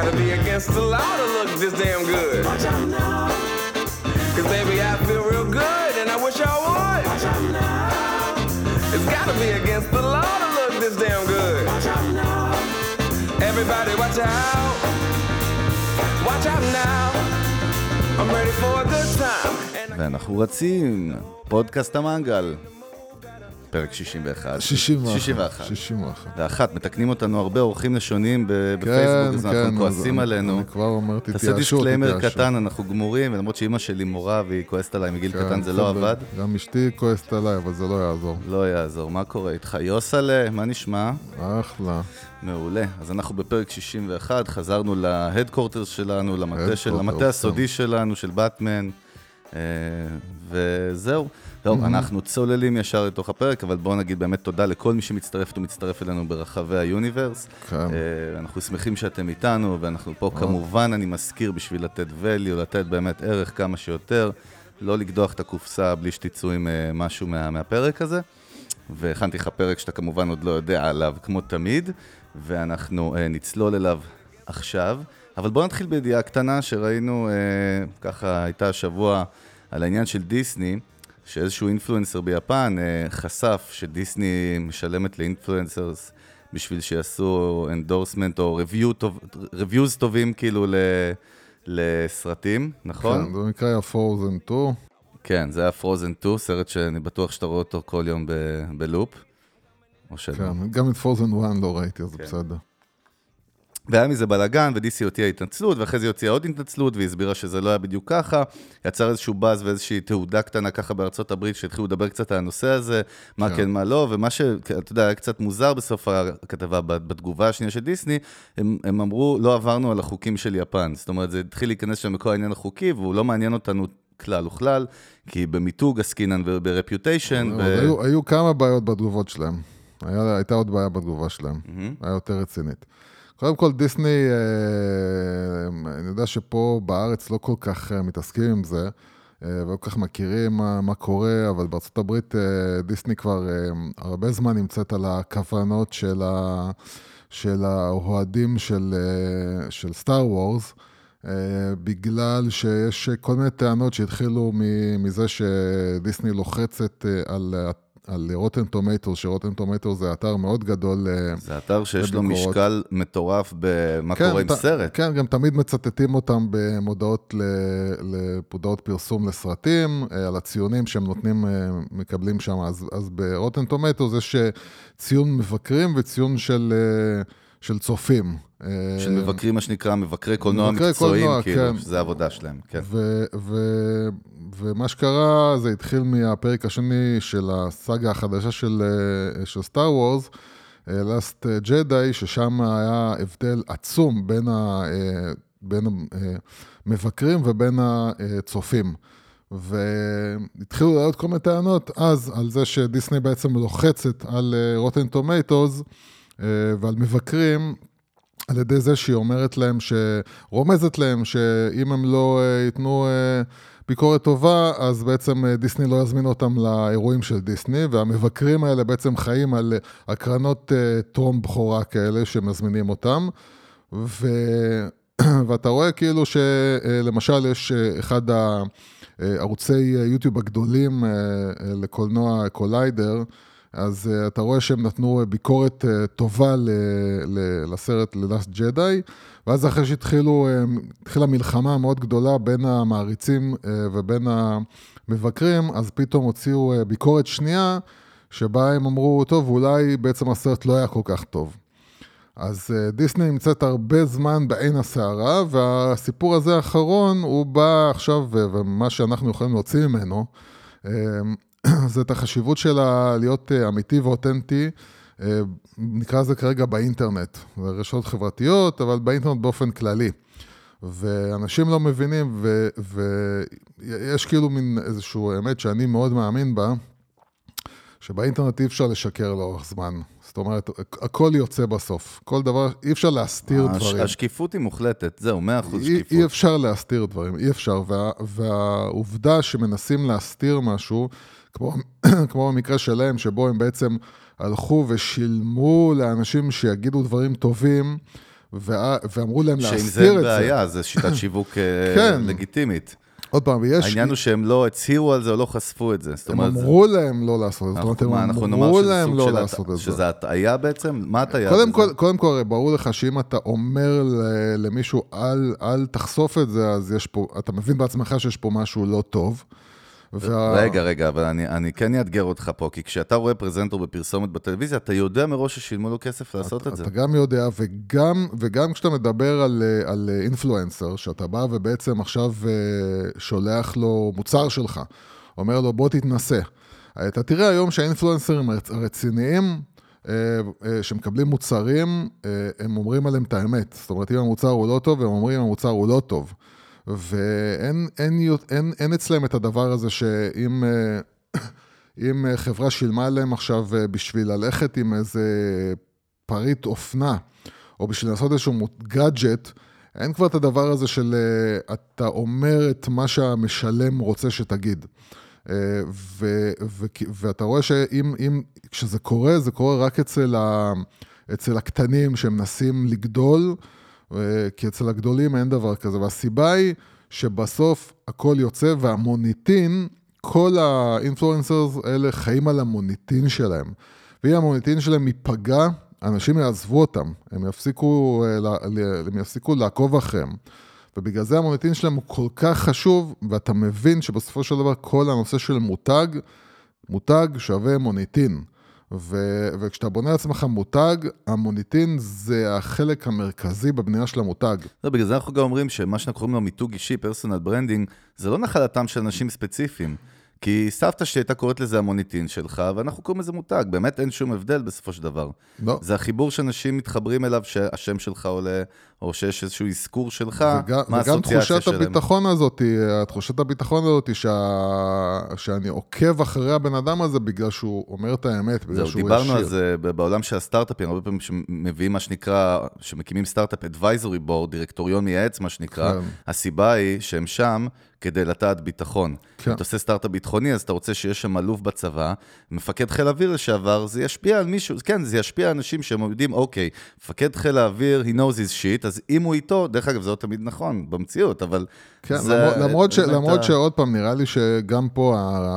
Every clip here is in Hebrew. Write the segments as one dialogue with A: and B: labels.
A: gotta be against the law to look this damn good.
B: Watch out now,
A: Cause baby, I feel real good and I wish I would.
B: watch out now,
A: It's gotta be against the law to look this damn good.
B: watch out now.
A: Everybody watch out. Watch out now. I'm ready for a good time. And I
C: ואנחנו רצים, פודקאסט המנגל. פרק 61.
D: 61.
C: 61.
D: 61.
C: ואחת, מתקנים אותנו הרבה עורכים לשוניים ב- בפייסבוק, אז אנחנו כועסים
D: כן, אז
C: עלינו.
D: אני כבר אומר,
C: תעשה
D: תתייאשו,
C: disclaimer
D: תתייאשו.
C: קטן, אנחנו גמורים, ולמרות שאימא שלי מורה והיא כועסת עליי מגיל
D: כן,
C: קטן, זה לא
D: בסדר.
C: עבד.
D: גם אשתי כועסת עליי, אבל זה לא יעזור.
C: לא יעזור, מה קורה איתך? יוסלה, מה נשמע?
D: אחלה.
C: מעולה. אז אנחנו בפרק 61, חזרנו ל headquarters שלנו, למטה, למטה הסודי
D: כן.
C: שלנו, של באטמן, אה, וזהו. טוב, אנחנו צוללים ישר לתוך הפרק, אבל בואו נגיד באמת תודה לכל מי שמצטרף ומצטרף אלינו ברחבי היוניברס.
D: כן.
C: אה, אנחנו שמחים שאתם איתנו, ואנחנו פה כמובן, אני מזכיר, בשביל לתת value, לתת באמת ערך כמה שיותר, לא לקדוח את הקופסה בלי שתצאו עם אה, משהו מה, מהפרק הזה. והכנתי לך פרק שאתה כמובן עוד לא יודע עליו, כמו תמיד, ואנחנו אה, נצלול אליו עכשיו. אבל בואו נתחיל בידיעה קטנה שראינו, אה, ככה הייתה השבוע, על העניין של דיסני, שאיזשהו influencer ביפן אה, חשף שדיסני משלמת ל influencers בשביל שיעשו endorsement או review טוב, reviews טובים כאילו ל, לסרטים, נכון?
D: כן, זה נקרא Frozen 2.
C: כן, זה היה Frozen 2, סרט שאני בטוח שאתה רואה אותו כל יום ב- בלופ. או שלא.
D: כן, גם את Frozen 1 לא ראיתי, אז
C: כן.
D: בסדר.
C: והיה מזה בלאגן, ודיסי הוציאה התנצלות, ואחרי זה הוציאה עוד התנצלות, והיא הסבירה שזה לא היה בדיוק ככה. יצר איזשהו באז ואיזושהי תעודה קטנה ככה בארצות הברית, שהתחילו לדבר קצת על הנושא הזה, מה
D: כן.
C: כן, מה לא, ומה שאתה יודע, היה קצת מוזר בסוף הכתבה, בתגובה השנייה של דיסני, הם, הם אמרו, לא עברנו על החוקים של יפן. זאת אומרת, זה התחיל להיכנס שם בכל העניין החוקי, והוא לא מעניין אותנו כלל וכלל, כי במיתוג עסקינן וברפיוטיישן.
D: עוד היו- היו כמה בעיות בתגובות שלהם. היה- הייתה עוד בעיה בתגובה שלהם. היה יותר רצינית. קודם כל, דיסני, אה, אני יודע שפה בארץ לא כל כך אה, מתעסקים עם זה, אה, ולא כל כך מכירים מה, מה קורה, אבל בארצות הברית דיסני כבר הרבה זמן נמצאת על הכוונות של, ה, של האוהדים של, של סטאר וורס. בגלל שיש כל מיני טענות שהתחילו מזה שדיסני לוחצת על, על רוטן טומטו, שרוטן טומטו זה אתר מאוד גדול. uh,
C: זה אתר שיש לו. משקל מטורף במה קורה עם
D: ת-
C: סרט.
D: כן, גם תמיד מצטטים אותם במודעות ל- למודעות פרסום לסרטים, אה, על הציונים שהם נותנים, אה, מקבלים שם. אז, אז ברוטן טומטו יש אה, ציון מבקרים וציון של, אה, של צופים. אה,
C: של מבקרים, מה שנקרא, מבקרי קולנוע מקצועיים,
D: קולנוע,
C: כאילו,
D: כן.
C: שזה העבודה שלהם, כן.
D: ו- ו- ומה שקרה, זה התחיל מהפרק השני של הסאגה החדשה של, אה, של סטאר וורס, Last Jedi, ששם היה הבדל עצום בין, ה, אה, בין המבקרים ובין הצופים. והתחילו לעלות כל מיני טענות אז על זה שדיסני בעצם לוחצת על רוטן טומטוז ועל מבקרים על ידי זה שהיא אומרת להם, שרומזת להם, שאם הם לא אה, ייתנו אה, ביקורת טובה, אז בעצם אה, דיסני לא יזמין אותם לאירועים של דיסני, והמבקרים האלה בעצם חיים על הקרנות טרום בכורה כאלה שמזמינים אותם. ו... ואתה רואה כאילו שלמשל יש אחד הערוצי יוטיוב הגדולים לקולנוע קוליידר, אז uh, אתה רואה שהם נתנו ביקורת uh, טובה ל- ל- לסרט ל-Last Jedi, ואז אחרי שהתחילו, uh, התחילה מלחמה מאוד גדולה בין המעריצים uh, ובין המבקרים, אז פתאום הוציאו uh, ביקורת שנייה, שבה הם אמרו, טוב, אולי בעצם הסרט לא היה כל כך טוב. אז uh, דיסני נמצאת הרבה זמן בעין הסערה, והסיפור הזה האחרון, הוא בא עכשיו, ו- ומה שאנחנו יכולים להוציא ממנו, uh, זה את החשיבות שלה להיות uh, אמיתי ואותנטי, uh, נקרא לזה כרגע באינטרנט, זה רשתות חברתיות, אבל באינטרנט באופן כללי. ואנשים לא מבינים, ויש כאילו מין איזשהו אמת שאני מאוד מאמין בה, שבאינטרנט אי אפשר לשקר לאורך זמן. זאת אומרת, הכל יוצא בסוף. כל דבר, אי אפשר להסתיר
C: הש-
D: דברים.
C: השקיפות היא מוחלטת, זהו, 100%
D: אי,
C: שקיפות.
D: אי אפשר להסתיר דברים, אי אפשר. וה, והעובדה שמנסים להסתיר משהו, כמו, כמו במקרה שלהם, שבו הם בעצם הלכו ושילמו לאנשים שיגידו דברים טובים, וה- ואמרו להם
C: זה
D: להסתיר את זה.
C: בעיה, זו שיטת שיווק אה,
D: כן.
C: לגיטימית.
D: עוד פעם, ויש...
C: העניין הוא שהם לא הצהירו על זה או לא חשפו את זה. זאת
D: הם
C: אומרת, זה-
D: אמרו להם לא לעשות את זה, זאת אומרת, הם אמרו להם לא לעשות את זה.
C: שזה הטעיה בעצם? מה הטעיה?
D: קודם? כל, קודם כל, הרי ברור לך שאם אתה אומר למישהו, אל, אל תחשוף את זה, אז יש פה, אתה מבין בעצמך שיש פה משהו לא טוב. וה...
C: רגע, רגע, אבל אני, אני כן אאתגר אותך פה, כי כשאתה רואה פרזנטור בפרסומת בטלוויזיה, אתה יודע מראש ששילמו לו כסף לעשות את זה.
D: אתה גם יודע, וגם, וגם כשאתה מדבר על, אה, על אינפלואנסר, שאתה בא ובעצם עכשיו אה, שולח לו מוצר שלך, אומר לו, בוא תתנסה. אתה תראה היום שהאינפלואנסרים הרצ- הרציניים, אה, אה, שמקבלים מוצרים, אה, הם אומרים עליהם את האמת. זאת אומרת, אם המוצר הוא לא טוב, הם אומרים אם המוצר הוא לא טוב. ואין אין, יות- אין, אין אצלם את הדבר הזה שאם אה, אם אה, חברה שילמה להם עכשיו אה, בשביל ללכת עם איזה פריט אופנה, או בשביל לעשות איזשהו גאדג'ט, אין כבר את הדבר הזה של אתה אומר את מה שהמשלם רוצה שתגיד. ו, ו, ואתה רואה שאם, אם, כשזה קורה, זה קורה רק אצל, ה, אצל הקטנים שמנסים לגדול, כי אצל הגדולים אין דבר כזה. והסיבה היא שבסוף הכל יוצא והמוניטין, כל האינפלואנסרס האלה חיים על המוניטין שלהם. ואם המוניטין שלהם ייפגע, אנשים יעזבו אותם, הם יפסיקו, אה, הם יפסיקו לעקוב אחריהם. ובגלל זה המוניטין שלהם הוא כל כך חשוב, ואתה מבין שבסופו של דבר כל הנושא של מותג, מותג שווה מוניטין. ו- וכשאתה בונה לעצמך מותג, המוניטין זה החלק המרכזי בבנייה של המותג.
C: לא, בגלל זה אנחנו גם אומרים שמה שאנחנו קוראים לו מיתוג אישי, personal branding, זה לא נחלתם של אנשים ספציפיים. כי סבתא שלי הייתה קוראת לזה המוניטין שלך, ואנחנו קוראים לזה מותג. באמת אין שום הבדל בסופו של דבר.
D: לא.
C: זה החיבור שאנשים מתחברים אליו, שהשם שלך עולה, או שיש איזשהו אזכור שלך,
D: וגם,
C: מה
D: וגם תחושת
C: שלהם.
D: הביטחון הזאת, תחושת הביטחון הזאת, שה... שאני עוקב אחרי הבן אדם הזה בגלל שהוא אומר את האמת, בגלל
C: זהו,
D: שהוא
C: דיברנו על
D: ישיר.
C: זה בעולם של הסטארט-אפים, הרבה פעמים שמביאים מה שנקרא, שמקימים סטארט-אפ advisory board, דירקטוריון מייעץ, מה שנקרא,
D: כן.
C: הסיבה היא שהם שם כדי לטעת ביטחון.
D: כן.
C: אם אתה עושה סטארט-אפ ביטחוני, אז אתה רוצה שיש שם אלוף בצבא, מפקד חיל האוויר לשעבר, זה ישפיע על מישהו, כן, זה ישפיע על אנשים שהם יודעים, אוקיי, מפקד חיל האוויר, he knows his shit, אז אם הוא איתו, דרך אגב, זה לא תמיד נכון במציאות, אבל...
D: כן,
C: זה
D: למרות, למרות, ש,
C: באמת
D: למרות
C: ה-
D: שעוד פעם, נראה לי שגם פה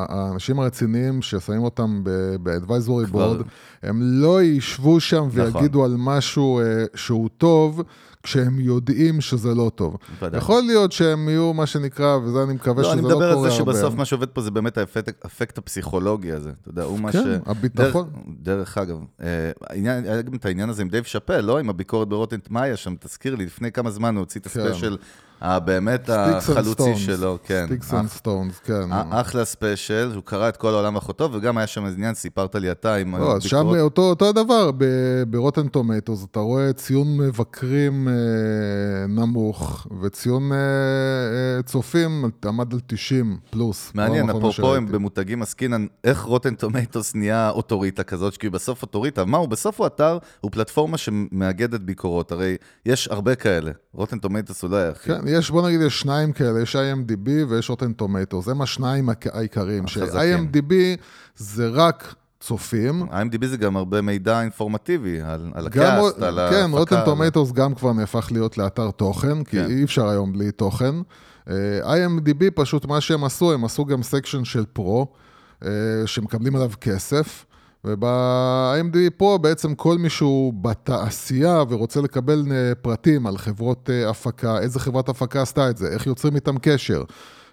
D: האנשים הרציניים ששמים אותם ב-advisory
C: כבר-
D: board, הם לא ישבו שם
C: נכון.
D: ויגידו על משהו אה, שהוא טוב, כשהם יודעים שזה לא טוב.
C: ודאי.
D: יכול להיות שהם יהיו, מה שנקרא, וזה אני מקווה
C: לא,
D: שזה
C: אני
D: לא
C: מדבר
D: קורה
C: על זה
D: הרבה.
C: שבסוף מה שעובד פה זה באמת האפקט, האפקט הפסיכולוגי הזה. אתה יודע, הוא מה ש...
D: כן, הביטחון.
C: דרך, דרך אגב, אה, העניין, היה גם את העניין הזה עם דייב שאפל, לא? עם הביקורת ב Rotten Tomatoes שם, תזכיר לי, לפני כמה זמן הוא הוציא את
D: כן.
C: ה special, הבאמת
D: Sticks and
C: החלוצי. שלו, כן. אח-
D: and Stones, כן.
C: א- אחלה special, הוא קרע את כל העולם ואחותו, וגם היה שם עניין, סיפרת לי אתה עם
D: לא, שם אותו, הדבר, ב Rotten Tomatoes, אתה רואה ציון מבקרים אה, נמוך, וציון אה, אה, צופים עמד על 90 פלוס.
C: מעניין, אפרופו הם. במותגים עסקינן, איך Rotten Tomatoes נהיה אוטוריטה כזאת, כי בסוף אוטוריטה, מה הוא? בסוף הוא אתר, הוא פלטפורמה שמאגדת ביקורות, הרי יש הרבה כאלה, Rotten Tomatoes הוא לא היחיד.
D: כן, יש, בוא נגיד, יש שניים כאלה, יש IMDB ויש Rotten Tomatoes, הם השניים העק- העיקריים. ש-IMDB זה רק צופים.
C: ה-IMDb זה גם הרבה מידע אינפורמטיבי על, על
D: ה
C: cast, על ההפקה.
D: כן, Rotten
C: על-
D: Tomatoes גם כבר נהפך להיות לאתר תוכן, כי
C: כן.
D: אי אפשר היום בלי תוכן. אה, IMDB פשוט מה שהם עשו, הם עשו גם section של Pro, אה, שמקבלים עליו כסף, וב-IMDB Pro בעצם כל מישהו בתעשייה ורוצה לקבל אה, פרטים על חברות אה, הפקה, איזה חברת הפקה עשתה את זה, איך יוצרים איתם קשר.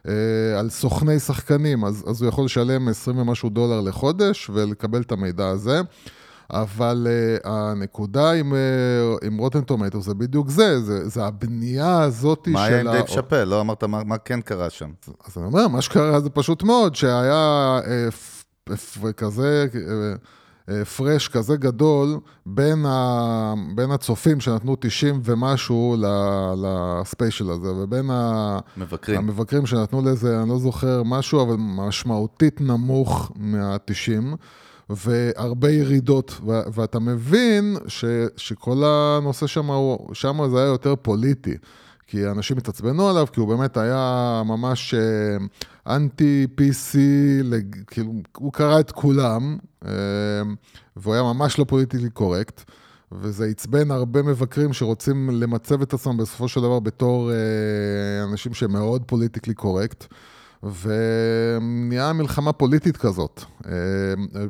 D: אה, על סוכני שחקנים, אז, אז הוא יכול לשלם 20 ומשהו דולר לחודש ולקבל את המידע הזה. אבל uh, הנקודה עם, uh, עם Rotten Tomatoes זה בדיוק זה, זה, זה הבנייה הזאת
C: מה
D: של...
C: היה עם
D: ה-
C: דייב שאפל? לא אמרת מה, מה כן קרה שם.
D: אז אני אומר, מה שקרה זה פשוט מאוד, שהיה פ- כזה, אה, אה, הפרש כזה גדול בין, ה, בין הצופים שנתנו 90 ומשהו לספיישל הזה, ובין ה,
C: מבקרים.
D: המבקרים שנתנו לזה, אני לא זוכר משהו, אבל משמעותית נמוך מה-90. והרבה ירידות, ו- ואתה מבין ש- שכל הנושא שם, שם זה היה יותר פוליטי. כי אנשים התעצבנו עליו, כי הוא באמת היה ממש אה, אנטי PC, לג- כאילו, הוא קרא את כולם, אה, והוא היה ממש לא פוליטיקלי קורקט. וזה עצבן הרבה מבקרים שרוצים למצב את עצמם בסופו של דבר בתור אה, אנשים שהם מאוד politically correct. ונהיה מלחמה פוליטית כזאת.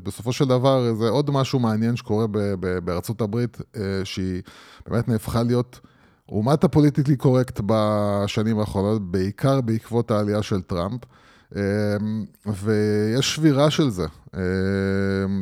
D: בסופו של דבר, זה עוד משהו מעניין שקורה בארצות הברית, שהיא באמת נהפכה להיות אומת ה politically correct בשנים האחרונות, בעיקר בעקבות העלייה של טראמפ. אה, ויש שבירה של זה.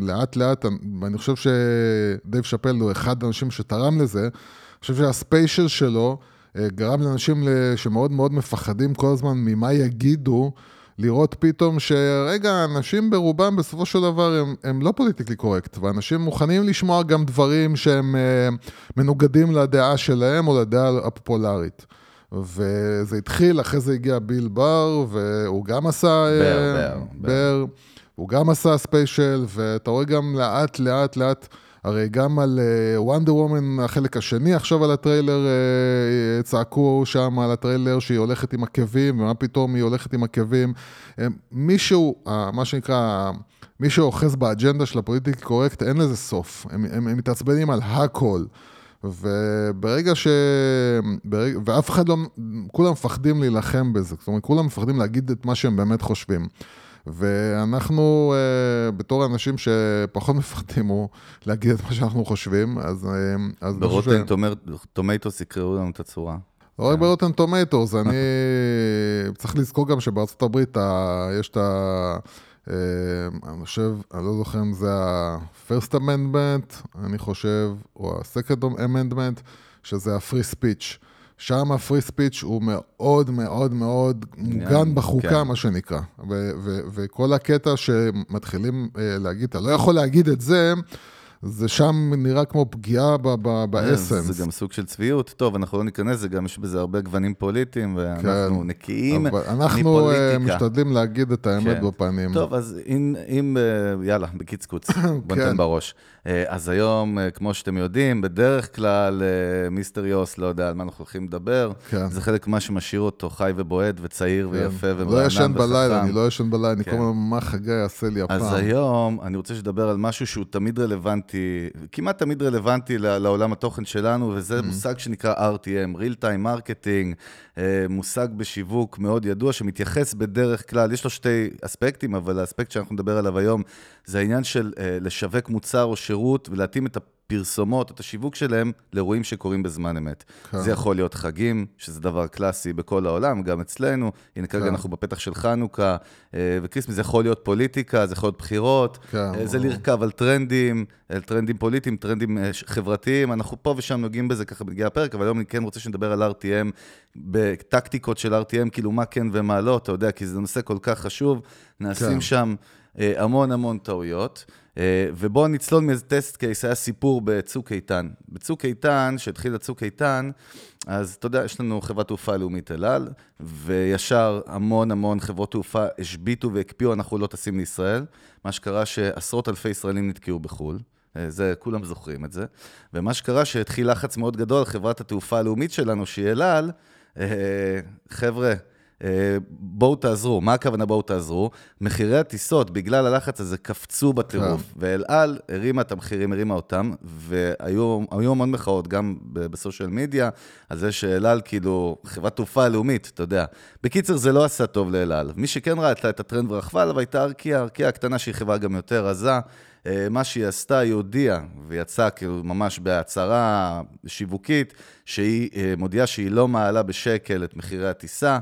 D: לאט לאט, ואני חושב שדייב שאפל הוא אחד האנשים שתרם לזה. אני חושב שה special שלו, אה, גרם לאנשים שמאוד מאוד מפחדים כל הזמן ממה יגידו, לראות פתאום שרגע, אנשים ברובם בסופו של דבר הם, הם לא politically correct, ואנשים מוכנים לשמוע גם דברים שהם uh, מנוגדים לדעה שלהם או לדעה הפופולרית. וזה התחיל, אחרי זה הגיע ביל בר, והוא גם עשה...
C: בר, uh, בר,
D: בר. בר. הוא גם עשה special, ואתה רואה גם לאט, לאט, לאט... הרי גם על Wonder Woman, החלק השני, עכשיו על הטריילר, uh, צעקו שם על הטריילר שהיא הולכת עם עקבים, ומה פתאום היא הולכת עם עקבים. Uh, מישהו, מה שנקרא, מי שאוחז באג'נדה של ה politically correct, אין לזה סוף. הם, הם, הם מתעצבנים על הכל. וברגע ש... ברג... ואף אחד לא... כולם מפחדים להילחם בזה. זאת אומרת, כולם מפחדים להגיד את מה שהם באמת חושבים. ואנחנו, uh, בתור אנשים שפחות מפחדים הוא להגיד את מה שאנחנו חושבים, אז... Uh, אז
C: ברוטן ש... טומטוס יקראו לנו את הצורה.
D: לא רק ברוטן טומטוס, אני צריך לזכור גם שבארצות הברית יש את ה... אני חושב, אני לא זוכר אם זה ה-first amendment, אני חושב, או ה-second amendment, שזה ה-free speech. שם הפרי ספיץ' הוא מאוד מאוד מאוד מוגן בחוקה, כן. מה שנקרא. וכל הקטע שמתחילים אה, להגיד, אתה לא יכול להגיד את זה, זה שם נראה כמו פגיעה באסנס.
C: כן, זה גם סוג של צביעות. טוב, אנחנו לא ניכנס, זה גם יש בזה הרבה גוונים פוליטיים, ואנחנו כן, נקיים מפוליטיקה.
D: אנחנו אה, משתדלים להגיד את האמת כן. בפנים.
C: טוב, אז אם, אם אה, יאללה, בקיצקוץ, בוא ניתן כן. בראש. אה, אז היום, כמו שאתם יודעים, בדרך כלל מיסטר יוס לא יודע על מה אנחנו הולכים לדבר. כן. זה חלק מה שמשאיר אותו חי ובועט וצעיר כן. ויפה ומרענן
D: לא ישן בלילה, אני לא ישן בלילה, אני כל הזמן, מה חגי יעשה לי הפעם.
C: אז היום אני רוצה לדבר על משהו שהוא תמיד רלוונטי. כמעט תמיד רלוונטי לעולם התוכן שלנו, וזה mm-hmm. מושג שנקרא RTM, Real Time Marketing, אה, מושג בשיווק מאוד ידוע, שמתייחס בדרך כלל, יש לו שתי אספקטים, אבל האספקט שאנחנו נדבר עליו היום, זה העניין של אה, לשווק מוצר או שירות ולהתאים את הפרסומות, את השיווק שלהם, לאירועים שקורים בזמן אמת. כן. זה יכול להיות חגים, שזה דבר קלאסי בכל העולם, גם אצלנו. הנה כרגע כן. אנחנו בפתח של חנוכה אה, ו Christmas, זה יכול להיות פוליטיקה, זה יכול להיות בחירות, כן, אה, זה לרכב על טרנדים, על טרנדים פוליטיים, טרנדים אה, חברתיים. אנחנו פה ושם נוגעים בזה ככה בגיע הפרק, אבל היום אני כן רוצה שנדבר על RTM, בטקטיקות של RTM, כאילו מה כן ומה לא, אתה יודע, כי זה נושא כל כך חשוב. נעשים כן. שם המון המון טעויות. אה, ובואו נצלול מאיזה test case, היה סיפור בצוק איתן. בצוק איתן, שהתחיל הצוק איתן, אז אתה יודע, יש לנו חברת תעופה לאומית אל על, וישר המון המון חברות תעופה השביתו והקפיאו, אנחנו לא טסים לישראל. מה שקרה שעשרות אלפי ישראלים נתקעו בחו"ל. אה, זה, כולם זוכרים את זה. ומה שקרה, שהתחיל לחץ מאוד גדול על חברת התעופה הלאומית שלנו, שהיא אל על, אה, חבר'ה, אה, בואו תעזרו. מה הכוונה בואו תעזרו? מחירי הטיסות, בגלל הלחץ הזה, קפצו בטירוף. כן. ואל על הרימה את המחירים, הרימה אותם, והיו המון מחאות, גם בסושיאל מדיה, על זה שאל על, כאילו, חברת תעופה לאומית, אתה יודע. בקיצר, זה לא עשה טוב לאל על. מי שכן ראתה את הטרנד ורכבה עליו הייתה ארקיע, ארקיע הקטנה שהיא חברה גם יותר רזה. אה, מה שהיא עשתה, היא הודיעה, ויצאה כאילו ממש בהצהרה שיווקית, שהיא אה, מודיעה שהיא לא מעלה בשקל את מחירי הטיסה.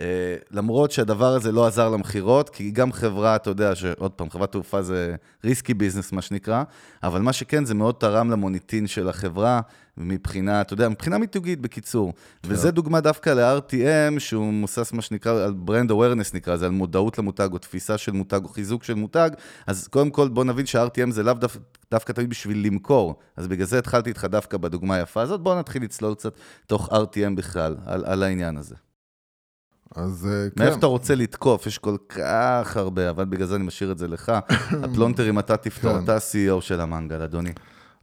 C: אה, למרות שהדבר הזה לא עזר למכירות, כי גם חברה, אתה יודע, שעוד פעם, חברת תעופה זה ריסקי ביזנס, מה שנקרא, אבל מה שכן, זה מאוד תרם למוניטין של החברה, מבחינה, אתה יודע, מבחינה מיתוגית, בקיצור. כן. וזה דווקא דווקא ל-RTM, שהוא מבוסס, מה שנקרא, על brand awareness נקרא, זה על מודעות למותג, או תפיסה של מותג, או חיזוק של מותג. אז קודם כל, בוא נבין שה-RTM זה לאו דווקא, דווקא תמיד בשביל למכור. אז בגלל זה התחלתי איתך דווקא בדוגמה היפה הזאת. בואו נתחיל לצלול קצת תוך RTM בכלל, על, על העניין הזה.
D: אז אה,
C: כן. מאיפה אתה רוצה לתקוף? יש כל כך הרבה, אבל בגלל זה אני משאיר את זה לך. הפלונטרים, אתה תפתור, כן. אתה ה-CEO של המנגל, אדוני.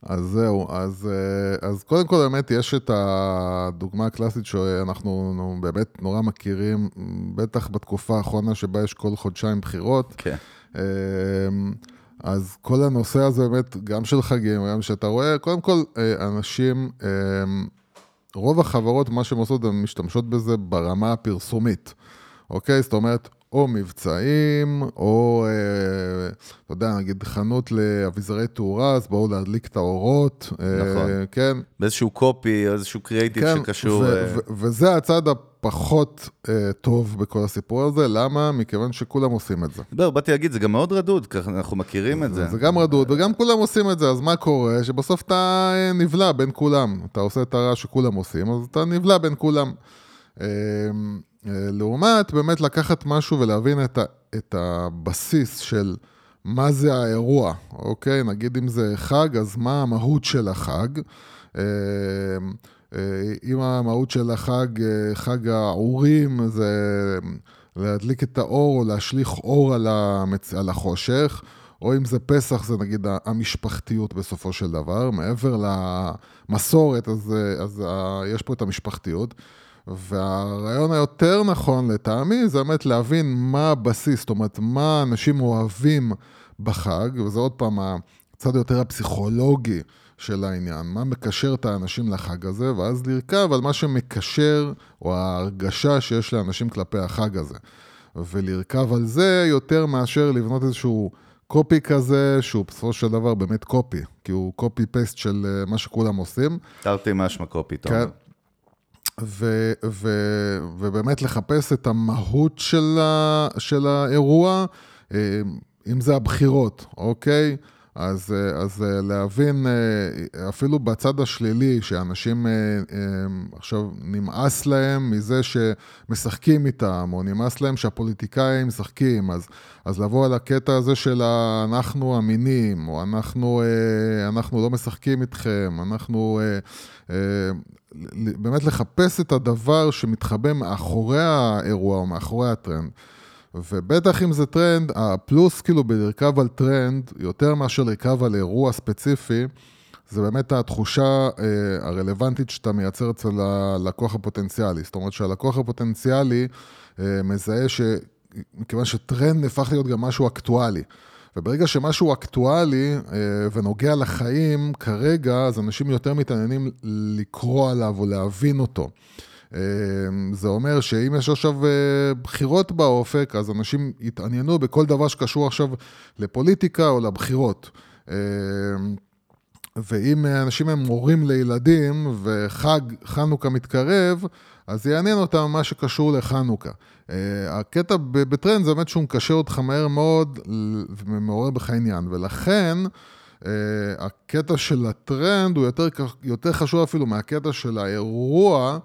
D: אז זהו, אז, אה, אז קודם כל באמת יש את הדוגמה הקלאסית שאנחנו באמת נורא מכירים, בטח בתקופה האחרונה שבה יש כל חודשיים בחירות.
C: כן.
D: אה, אז כל הנושא הזה באמת, גם של חגים, גם שאתה רואה, קודם כל, אה, אנשים, אה, רוב החברות, מה שהן עושות, הן משתמשות בזה ברמה הפרסומית, אוקיי? זאת אומרת, או מבצעים, או, אה, אתה יודע, נגיד חנות לאביזרי תאורה, אז בואו להדליק את האורות.
C: נכון.
D: כן.
C: באיזשהו קופי, איזשהו קריאיטיב
D: כן,
C: שקשור...
D: ו-
C: אה,
D: ו- וזה הצד הפחות אה, טוב בכל הסיפור הזה, למה? מכיוון שכולם עושים את זה.
C: לא, באתי להגיד, זה גם מאוד רדוד, ככה אנחנו מכירים את זה.
D: זה גם רדוד, וגם כולם עושים את זה, אז מה קורה? שבסוף אתה אה, נבלע בין כולם. אתה עושה את הרעש שכולם עושים, אז אתה נבלע בין כולם. אה, אה, לעומת באמת לקחת משהו ולהבין את, ה, את הבסיס של מה זה האירוע, אוקיי? נגיד אם זה חג, אז מה המהות של החג? אה, אם המהות של החג, אה, חג האורים, זה להדליק את האור או להשליך אור על, המצ... על החושך, או אם זה פסח, זה נגיד המשפחתיות בסופו של דבר. מעבר למסורת, אז, אה, אז יש פה את המשפחתיות. והרעיון היותר נכון לטעמי זה באמת להבין מה הבסיס, זאת אומרת, מה אנשים אוהבים בחג, וזה עוד פעם הצד היותר הפסיכולוגי של העניין, מה מקשר את האנשים לחג הזה, ואז לרכב על מה שמקשר, או ההרגשה שיש לאנשים כלפי החג הזה. ולרכב על זה יותר מאשר לבנות איזשהו קופי כזה, שהוא בסופו של דבר באמת קופי, כי הוא קופי פייסט של אה, מה שכולם עושים.
C: תרתי משמע קופי, אתה
D: כן. ו- ו- ובאמת לחפש את המהות של, ה- של האירוע, אה, אם זה הבחירות, אוקיי? אז, אה, אז אה, להבין, אה, אפילו בצד השלילי, שאנשים עכשיו נמאס להם מזה שמשחקים איתם, או נמאס להם שהפוליטיקאים משחקים, אז, אז לבוא על הקטע הזה של אנחנו אמינים, או אנחנו, אנחנו לא משחקים איתכם, אנחנו... באמת לחפש את הדבר שמתחבא מאחורי האירוע או מאחורי הטרנד. ובטח אם זה טרנד, הפלוס כאילו בלרכב על טרנד, יותר מאשר לרכב על אירוע ספציפי, זה באמת התחושה אה, הרלוונטית שאתה מייצר אצל הלקוח הפוטנציאלי. זאת אומרת שהלקוח הפוטנציאלי אה, מזהה ש... מכיוון שטרנד הפך להיות גם משהו אקטואלי. וברגע שמשהו אקטואלי אה, ונוגע לחיים, כרגע, אז אנשים יותר מתעניינים לקרוא עליו או להבין אותו. אה, זה אומר שאם יש עכשיו אה, בחירות באופק, אז אנשים יתעניינו בכל דבר שקשור עכשיו לפוליטיקה או לבחירות. אה, ואם אנשים הם הורים לילדים וחג חנוכה מתקרב, אז יעניין אותם מה שקשור לחנוכה. Uh, הקטע בטרנד זה באמת שהוא מקשר אותך מהר מאוד ומעורר בך עניין, ולכן אה, הקטע של הטרנד הוא יותר, יותר חשוב אפילו מהקטע של האירוע,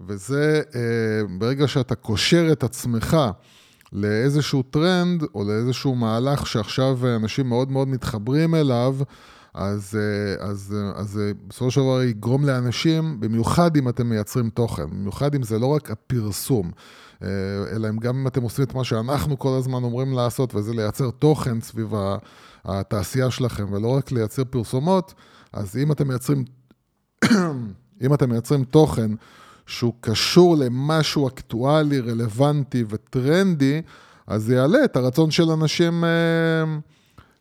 D: וזה אה, ברגע שאתה קושר את עצמך לאיזשהו טרנד או לאיזשהו מהלך שעכשיו אנשים מאוד מאוד מתחברים אליו, אז, אה, אז, אה, אז בסופו של דבר יגרום לאנשים, במיוחד אם אתם מייצרים תוכן, במיוחד אם זה לא רק הפרסום, אה, אלא אם גם אם אתם עושים את מה שאנחנו כל הזמן אומרים לעשות, וזה לייצר תוכן סביב התעשייה שלכם, ולא רק לייצר פרסומות, אז אם אתם מייצרים, אם אתם מייצרים תוכן שהוא קשור למשהו אקטואלי, רלוונטי וטרנדי, אז זה יעלה את הרצון של אנשים... אה,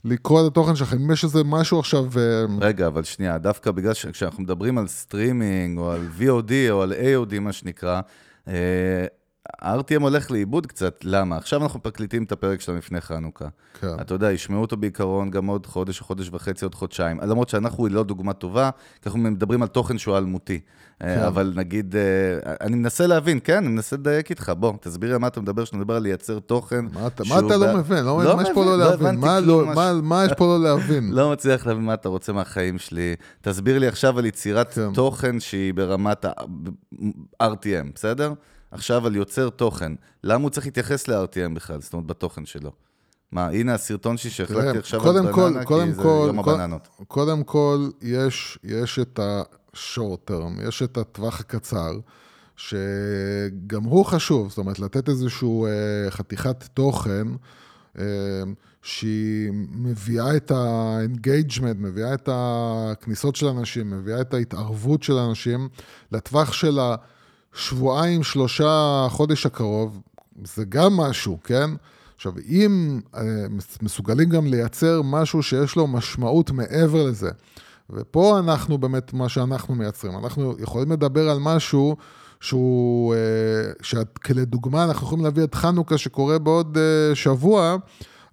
D: לקרוא את התוכן שלכם, אם יש איזה משהו עכשיו... אה,
C: רגע, אבל שנייה, דווקא בגלל שכשאנחנו מדברים על סטרימינג, או על VOD, או על AOD, מה שנקרא, אה, ה-RTM הולך לאיבוד קצת, למה? עכשיו אנחנו מקליטים את הפרק שלנו לפני חנוכה.
D: כן.
C: אתה יודע, ישמעו אותו בעיקרון גם עוד חודש, חודש וחצי, עוד חודשיים. למרות שאנחנו לא דוגמה טובה, כי אנחנו מדברים על תוכן שהוא אלמותי.
D: כן.
C: אה, אבל נגיד, אה, אני מנסה להבין, כן, אני מנסה לדייק איתך. בוא, תסביר לי מה אתה מדבר, כשאתה מדבר על לייצר תוכן.
D: מה אתה, מה אתה לא מבין? לא מבין, מה יש פה לא
C: מבין,
D: להבין? מה לא-
C: מה
D: מה יש פה לא להבין?
C: לא מצליח להבין מה אתה רוצה מהחיים שלי. תסביר לי עכשיו על יצירת
D: כן.
C: תוכן שהיא ברמת ה-RTM, בסדר? עכשיו על יוצר תוכן. למה הוא צריך להתייחס ל-RTM בכלל? זאת אומרת, בתוכן שלו. מה, הנה הסרטון שלי שהחלקתי
D: תראה,
C: עכשיו על
D: כל-
C: בננה,
D: קודם
C: כי זה
D: כל-
C: יום
D: כל-
C: הבננות.
D: קודם כל, יש, יש את ה-short term, יש את הטווח הקצר, שגם הוא חשוב, זאת אומרת, לתת איזשהו אה, חתיכת תוכן, אה, שהיא מביאה את ה-engagement, מביאה את הכניסות של אנשים, מביאה את ההתערבות של אנשים לטווח של השבועיים, שלושה, חודש הקרוב, זה גם משהו, כן? עכשיו, אם אה, מסוגלים גם לייצר משהו שיש לו משמעות מעבר לזה, ופה אנחנו באמת, מה שאנחנו מייצרים, אנחנו יכולים לדבר על משהו שהוא, אה, שכלדוגמה אנחנו יכולים להביא את חנוכה שקורה בעוד אה, שבוע,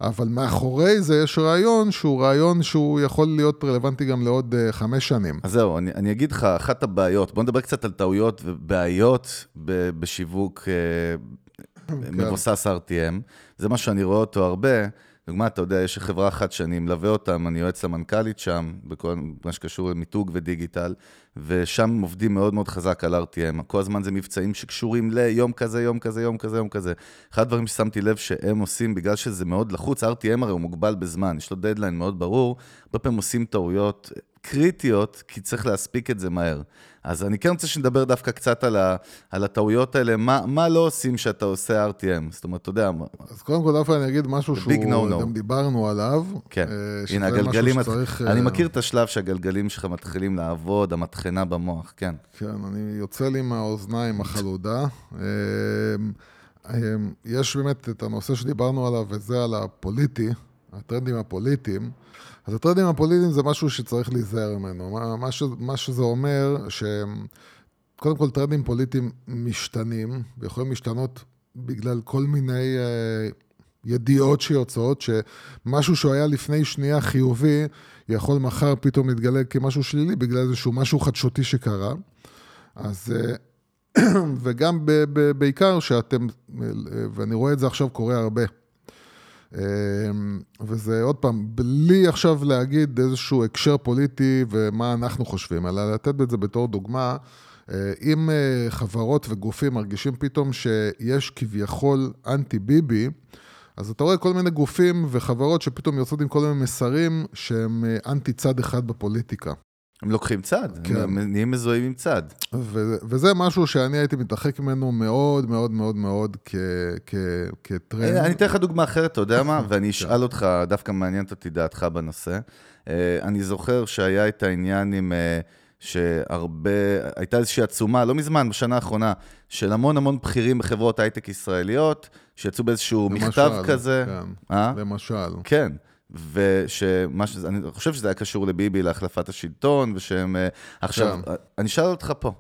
D: אבל מאחורי זה יש רעיון שהוא רעיון שהוא יכול להיות רלוונטי גם לעוד uh, חמש שנים.
C: אז זהו, אני, אני אגיד לך, אחת הבעיות, בוא נדבר קצת על טעויות ובעיות ב, בשיווק uh, כן. מבוסס RTM, זה מה שאני רואה אותו הרבה. דוגמה, אתה יודע, יש חברה אחת שאני מלווה אותם, אני יועץ למנכ"לית שם, בכל מה שקשור למיתוג ודיגיטל, ושם עובדים מאוד מאוד חזק על RTM. כל הזמן זה מבצעים שקשורים ליום כזה, יום כזה, יום כזה, יום כזה. אחד הדברים ששמתי לב שהם עושים, בגלל שזה מאוד לחוץ, RTM הרי הוא מוגבל בזמן, יש לו דדליין מאוד ברור, הרבה פעמים עושים טעויות קריטיות, כי צריך להספיק את זה מהר. אז אני כן רוצה שנדבר דווקא קצת על, ה, על הטעויות האלה, מה, מה לא עושים שאתה עושה RTM? זאת אומרת, אתה יודע...
D: אז קודם כל, דווקא אני אגיד משהו שהוא, no, no. גם דיברנו עליו.
C: כן, uh, הנה, הגלגלים, שצריך, אני uh... מכיר את השלב שהגלגלים שלך מתחילים לעבוד, המטחנה במוח, כן.
D: כן, אני יוצא לי מהאוזניים החלודה. יש באמת את הנושא שדיברנו עליו, וזה על הפוליטי, הטרנדים הפוליטיים. אז הטרנדים הפוליטיים זה משהו שצריך להיזהר ממנו. מה, מה, ש, מה שזה אומר, שקודם כל טרנדים פוליטיים משתנים, ויכולים להשתנות בגלל כל מיני uh, ידיעות שיוצאות, שמשהו שהוא היה לפני שנייה חיובי, יכול מחר פתאום להתגלה כמשהו שלילי בגלל איזשהו משהו חדשותי שקרה. אז... Uh, וגם ב, ב, בעיקר שאתם, ואני רואה את זה עכשיו קורה הרבה, וזה עוד פעם, בלי עכשיו להגיד איזשהו הקשר פוליטי ומה אנחנו חושבים, אלא לתת את זה בתור דוגמה. אה, אם אה, חברות וגופים מרגישים פתאום שיש כביכול אנטי ביבי, אז אתה רואה כל מיני גופים וחברות שפתאום יוצאות עם כל מיני מסרים שהם אה, אנטי צד אחד בפוליטיקה.
C: הם לוקחים צד, כן. הם נהיים מזוהים עם צד.
D: ו- וזה משהו שאני הייתי מתרחק ממנו מאוד מאוד מאוד מאוד כטרנד.
C: אני אתן לך דוגמה אחרת, אתה יודע מה? ואני אשאל אותך, דווקא מעניינת אותי דעתך בנושא. אה, אני זוכר שהיה את העניין עם... אה, שהרבה, הייתה איזושהי עצומה, לא מזמן, בשנה האחרונה, של המון המון בכירים בחברות הייטק ישראליות, שיצאו באיזשהו למשל, מכתב כזה.
D: כן, אה? למשל.
C: כן. ושמה שזה, אני חושב שזה היה קשור לביבי, להחלפת השלטון, ושהם... אה, עכשיו, כן. אני אשאל אותך פה,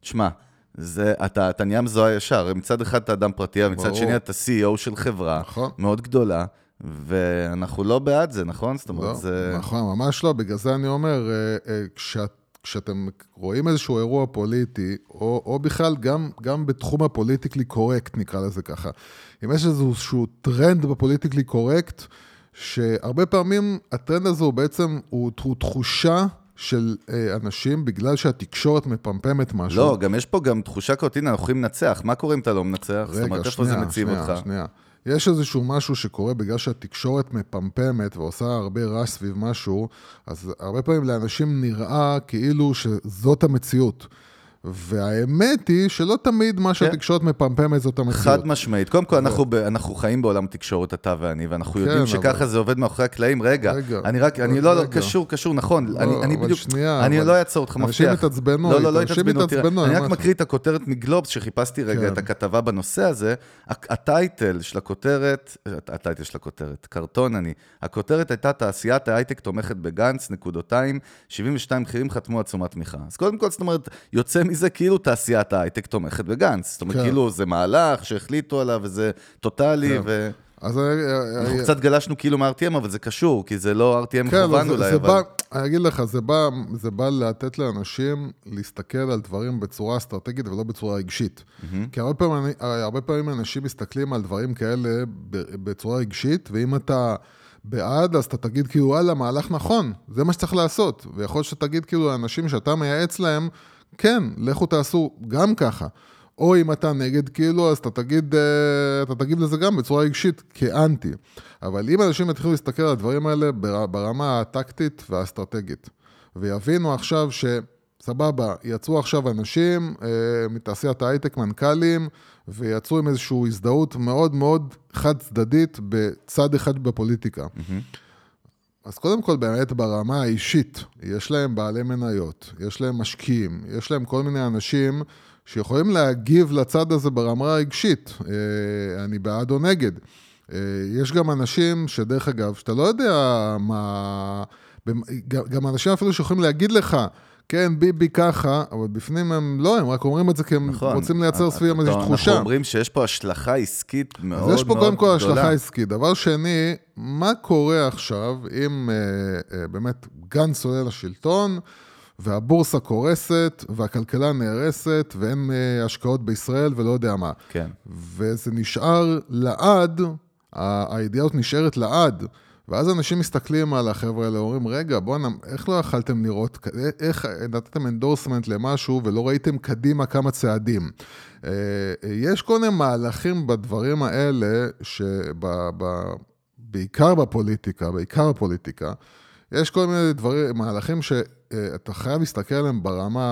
C: תשמע, זה, אתה, אתה נהיה מזוהה ישר, מצד אחד אתה אדם פרטי, מצד שני אתה CEO של חברה נכון. מאוד גדולה, ואנחנו לא בעד זה, נכון? זאת אומרת,
D: לא,
C: זה...
D: נכון, ממש לא, בגלל זה אני אומר, אה, אה, כשאת... כשאתם רואים איזשהו אירוע פוליטי, או, או בכלל גם, גם בתחום הפוליטיקלי קורקט, נקרא לזה ככה, אם יש איזשהו טרנד בפוליטיקלי קורקט, שהרבה פעמים הטרנד הזה הוא בעצם, הוא, הוא תחושה של אה, אנשים בגלל שהתקשורת מפמפמת משהו.
C: לא, גם יש פה גם תחושה כזאת, הנה, אנחנו יכולים לנצח, מה קורה אם אתה לא מנצח? רגע, זאת אומרת, איפה זה מציב
D: שנייה,
C: אותך?
D: שנייה. יש איזשהו משהו שקורה בגלל שהתקשורת מפמפמת ועושה הרבה רעש סביב משהו, אז הרבה פעמים לאנשים נראה כאילו שזאת המציאות. והאמת היא שלא תמיד מה כן. שהתקשורת מפמפמת זאת המציאות.
C: חד משמעית. קודם כל, אנחנו, ב, אנחנו חיים בעולם התקשורת, אתה ואני, ואנחנו כן, יודעים שככה. זה עובד מאחורי הקלעים. רגע, אני רק, אני לא, לא, קשור, קשור, נכון.
D: לא,
C: אני, בדיוק, אני לא אעצור אותך, מבטיח.
D: אנשים התעצבנו,
C: לא, לא, לא התעצבנו. אני רק מקריא את הכותרת מגלובס, שחיפשתי רגע כן. את הכתבה בנושא הזה. הטייטל של הכותרת, הטייטל של הכותרת, קרטון אני. הכותרת הייתה תעשיית ההייטק תומכת בגנץ, נקודותיים, 72 בכירים חתמו עצומת תמיכה. אז קודם כל, זאת אומרת, יוצא מזה כאילו תעשיית ההייטק תומכת בגנץ. זאת אומרת, כן. כאילו זה מהלך שהחליטו עליו וזה טוטאלי, כן. ו... אז אנחנו I... קצת גלשנו כאילו מ-RTM, אבל זה קשור, כי זה לא RTM כן, מכוון אולי, אבל...
D: בא, אני אגיד לך, זה בא, זה בא לתת לאנשים להסתכל על דברים בצורה אסטרטגית ולא בצורה רגשית. Mm-hmm. כי הרבה פעמים, הרבה פעמים אנשים מסתכלים על דברים כאלה בצורה רגשית, ואם אתה... בעד, אז אתה תגיד כאילו, וואלה, מהלך נכון, זה מה שצריך לעשות. ויכול להיות שתגיד כאילו לאנשים שאתה מייעץ להם, כן, לכו תעשו גם ככה. או אם אתה נגד כאילו, אז אתה תגיד, אה, אתה תגיד לזה גם בצורה רגשית כאנטי. אבל אם אנשים יתחילו להסתכל על הדברים האלה ברמה הטקטית והאסטרטגית, ויבינו עכשיו שסבבה, יצאו עכשיו אנשים אה, מתעשיית ההייטק, מנכ"לים, ויצאו עם איזושהי הזדהות מאוד מאוד חד צדדית בצד אחד בפוליטיקה. Mm-hmm. אז קודם כל, באמת ברמה האישית, יש להם בעלי מניות, יש להם משקיעים, יש להם כל מיני אנשים שיכולים להגיב לצד הזה ברמה הרגשית, אה, אני בעד או נגד. אה, יש גם אנשים שדרך אגב, שאתה לא יודע מה... גם אנשים אפילו שיכולים להגיד לך, כן, ביבי ככה, אבל בפנים הם לא, הם רק אומרים את זה כי הם
C: נכון.
D: רוצים לייצר
C: אתה-
D: סביבם איזושהי
C: אנחנו
D: תחושה.
C: אומרים שיש פה השלכה עסקית מאוד
D: אז
C: מאוד
D: יש פה
C: גדולה.
D: קודם כל השלכה עסקית. דבר שני, מה קורה עכשיו אם אה, אה, באמת גנץ עולה לשלטון, והבורסה קורסת, והכלכלה נהרסת, ואין אה, השקעות בישראל ולא יודע מה.
C: כן.
D: וזה נשאר לעד, הידיעה הזאת נשארת לעד. ואז אנשים מסתכלים על החבר'ה האלה, אומרים, רגע, בואנה, איך לא יכלתם לראות, כ- איך נתתם endorsement למשהו ולא ראיתם קדימה כמה צעדים? אה, יש כל מיני מהלכים בדברים האלה, שבעיקר בפוליטיקה, בעיקר בפוליטיקה, יש כל מיני דברים, מהלכים שאתה חייב להסתכל עליהם ברמה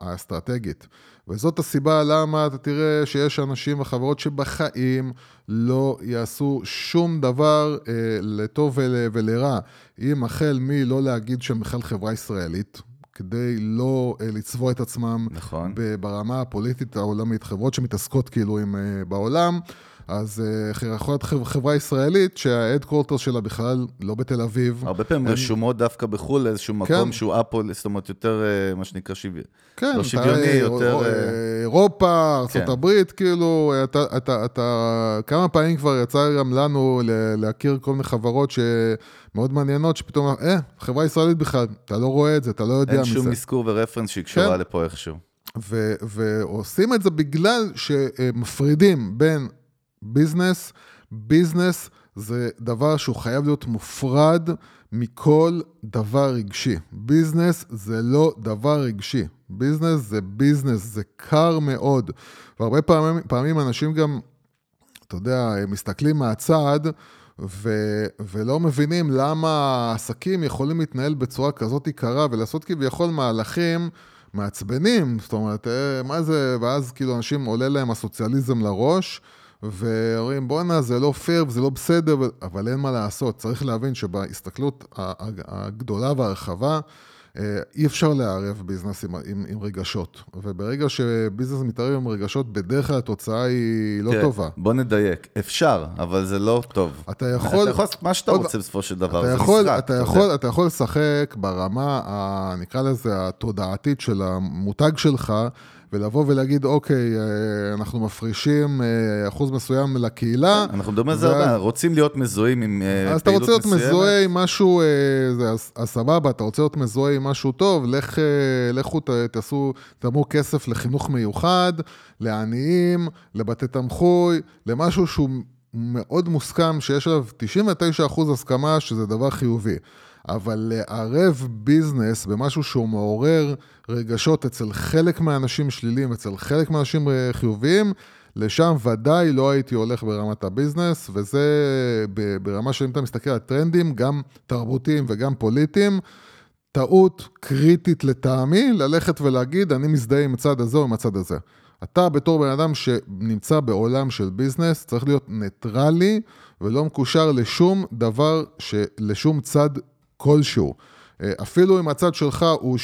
D: האסטרטגית. וזאת הסיבה למה אתה תראה שיש אנשים וחברות שבחיים לא יעשו שום דבר אה, לטוב ול, ולרע. אם החל מלא להגיד שהם בכלל חברה ישראלית, כדי לא אה, לצבוע את עצמם
C: נכון.
D: ברמה הפוליטית העולמית, חברות שמתעסקות כאילו עם, אה, בעולם, אז אה, יכול להיות חב- חברה ישראלית שההדקורטר שלה בכלל לא בתל אביב.
C: הרבה פעמים
D: אין-
C: רשומות דווקא בחו"ל לאיזשהו מקום
D: כן.
C: שהוא אפול, זאת אומרת, יותר, אה, מה שנקרא, שוויון.
D: כן,
C: לא שוויוני,
D: אה,
C: יותר,
D: אירופה,
C: כן.
D: ארה"ב, כאילו, אתה, אתה, אתה, כמה פעמים כבר יצא גם לנו להכיר כל מיני חברות שמאוד מעניינות, שפתאום, אה, חברה ישראלית בכלל, אתה לא רואה את זה, אתה לא יודע
C: אין
D: מזה.
C: שום אזכור ורפרנס שקשורה
D: כן.
C: לפה איכשהו.
D: ו- ועושים את זה בגלל שמפרידים בין ביזנס, ביזנס זה דבר שהוא חייב להיות מופרד מכל דבר רגשי. ביזנס זה לא דבר רגשי. ביזנס זה ביזנס, זה קר מאוד. והרבה פעמים, פעמים אנשים גם, אתה יודע, מסתכלים מהצד, ו- ולא מבינים למה העסקים יכולים להתנהל בצורה כזאת קרה ולעשות כביכול מהלכים מעצבנים, זאת אומרת, אה, מה זה, ואז כאילו אנשים עולה להם הסוציאליזם לראש, ואומרים בואנה זה לא פייר וזה לא בסדר, אבל אין מה לעשות, צריך להבין שבהסתכלות הגדולה והרחבה, אה, אי אפשר לערב ביזנס עם, עם, עם רגשות, וברגע שביזנס מתערב עם רגשות, בדרך כלל התוצאה היא לא
C: תראה,
D: טובה.
C: בוא נדייק, אפשר, אבל זה לא טוב.
D: אתה יכול...
C: אתה יכול לעשות מה שאתה
D: עוד-
C: רוצה בסופו של דבר,
D: אתה
C: זה
D: יכול,
C: משחק.
D: אתה,
C: יודע.
D: יכול, אתה יכול לשחק ברמה, ה, נקרא לזה, התודעתית של המותג שלך, ולבוא ולהגיד, אוקיי, אה, אנחנו מפרישים אה, אחוז מסוים לקהילה.
C: אנחנו מדברים על זה הרבה, רוצים להיות מזוהים עם אה,
D: אז אתה
C: פעילות
D: רוצה להיות
C: מסוימת.
D: מזוהה עם משהו, אז, סבבה, אתה רוצה להיות מזוהה עם משהו טוב, לך, לכו תעשו, תרמו כסף לחינוך מיוחד, לעניים, לבתי תמחוי, למשהו שהוא מאוד מוסכם, שיש עליו 99% הסכמה שזה דבר חיובי. אבל לערב ביזנס במשהו שהוא מעורר רגשות אצל חלק מהאנשים שליליים, אצל חלק מהאנשים אה, חיוביים, לשם ודאי לא הייתי הולך ברמת הביזנס, וזה ברמה שאם אתה מסתכל על טרנדים, גם תרבותיים וגם פוליטיים, טעות קריטית לטעמי, ללכת ולהגיד, אני מזדהה עם הצד הזה או עם הצד הזה. אתה בתור בן אדם שנמצא בעולם של ביזנס, צריך להיות ניטרלי ולא מקושר לשום דבר. לשום צד כלשהו. אה, אפילו אם הצד שלך הוא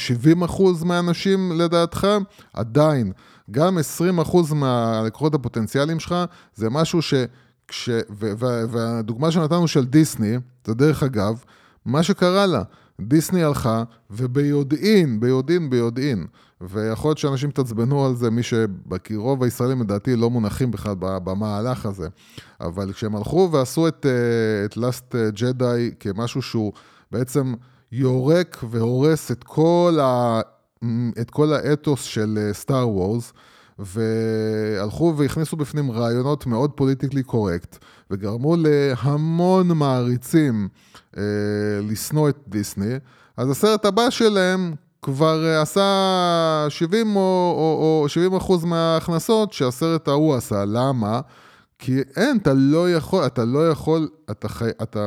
D: 70% מהאנשים לדעתך, עדיין, גם 20% מהלקוחות הפוטנציאליים שלך, זה משהו ש... כש... ו... ו... והדוגמה שנתנו של דיסני, זה דרך אגב, מה שקרה לה, דיסני הלכה, וביודעין, ביודעין, ביודעין, ויכול להיות שאנשים יתעצבנו על זה, מי שבקי רוב הישראלים לדעתי לא מונחים בכלל במהלך הזה, אבל כשהם הלכו ועשו את, אה, את Last Jedi כמשהו שהוא בעצם יורק והורס את כל, ה, את כל האתוס של Star אה, Wars, והלכו והכניסו בפנים רעיונות מאוד פוליטיקלי קורקט, וגרמו להמון מעריצים אה, לשנוא את דיסני, אז הסרט הבא שלהם כבר אה, עשה 70 או, או, או 70 אחוז מההכנסות שהסרט ההוא עשה. למה? כי אין, אתה לא יכול, אתה לא יכול, אתה, חי, אתה,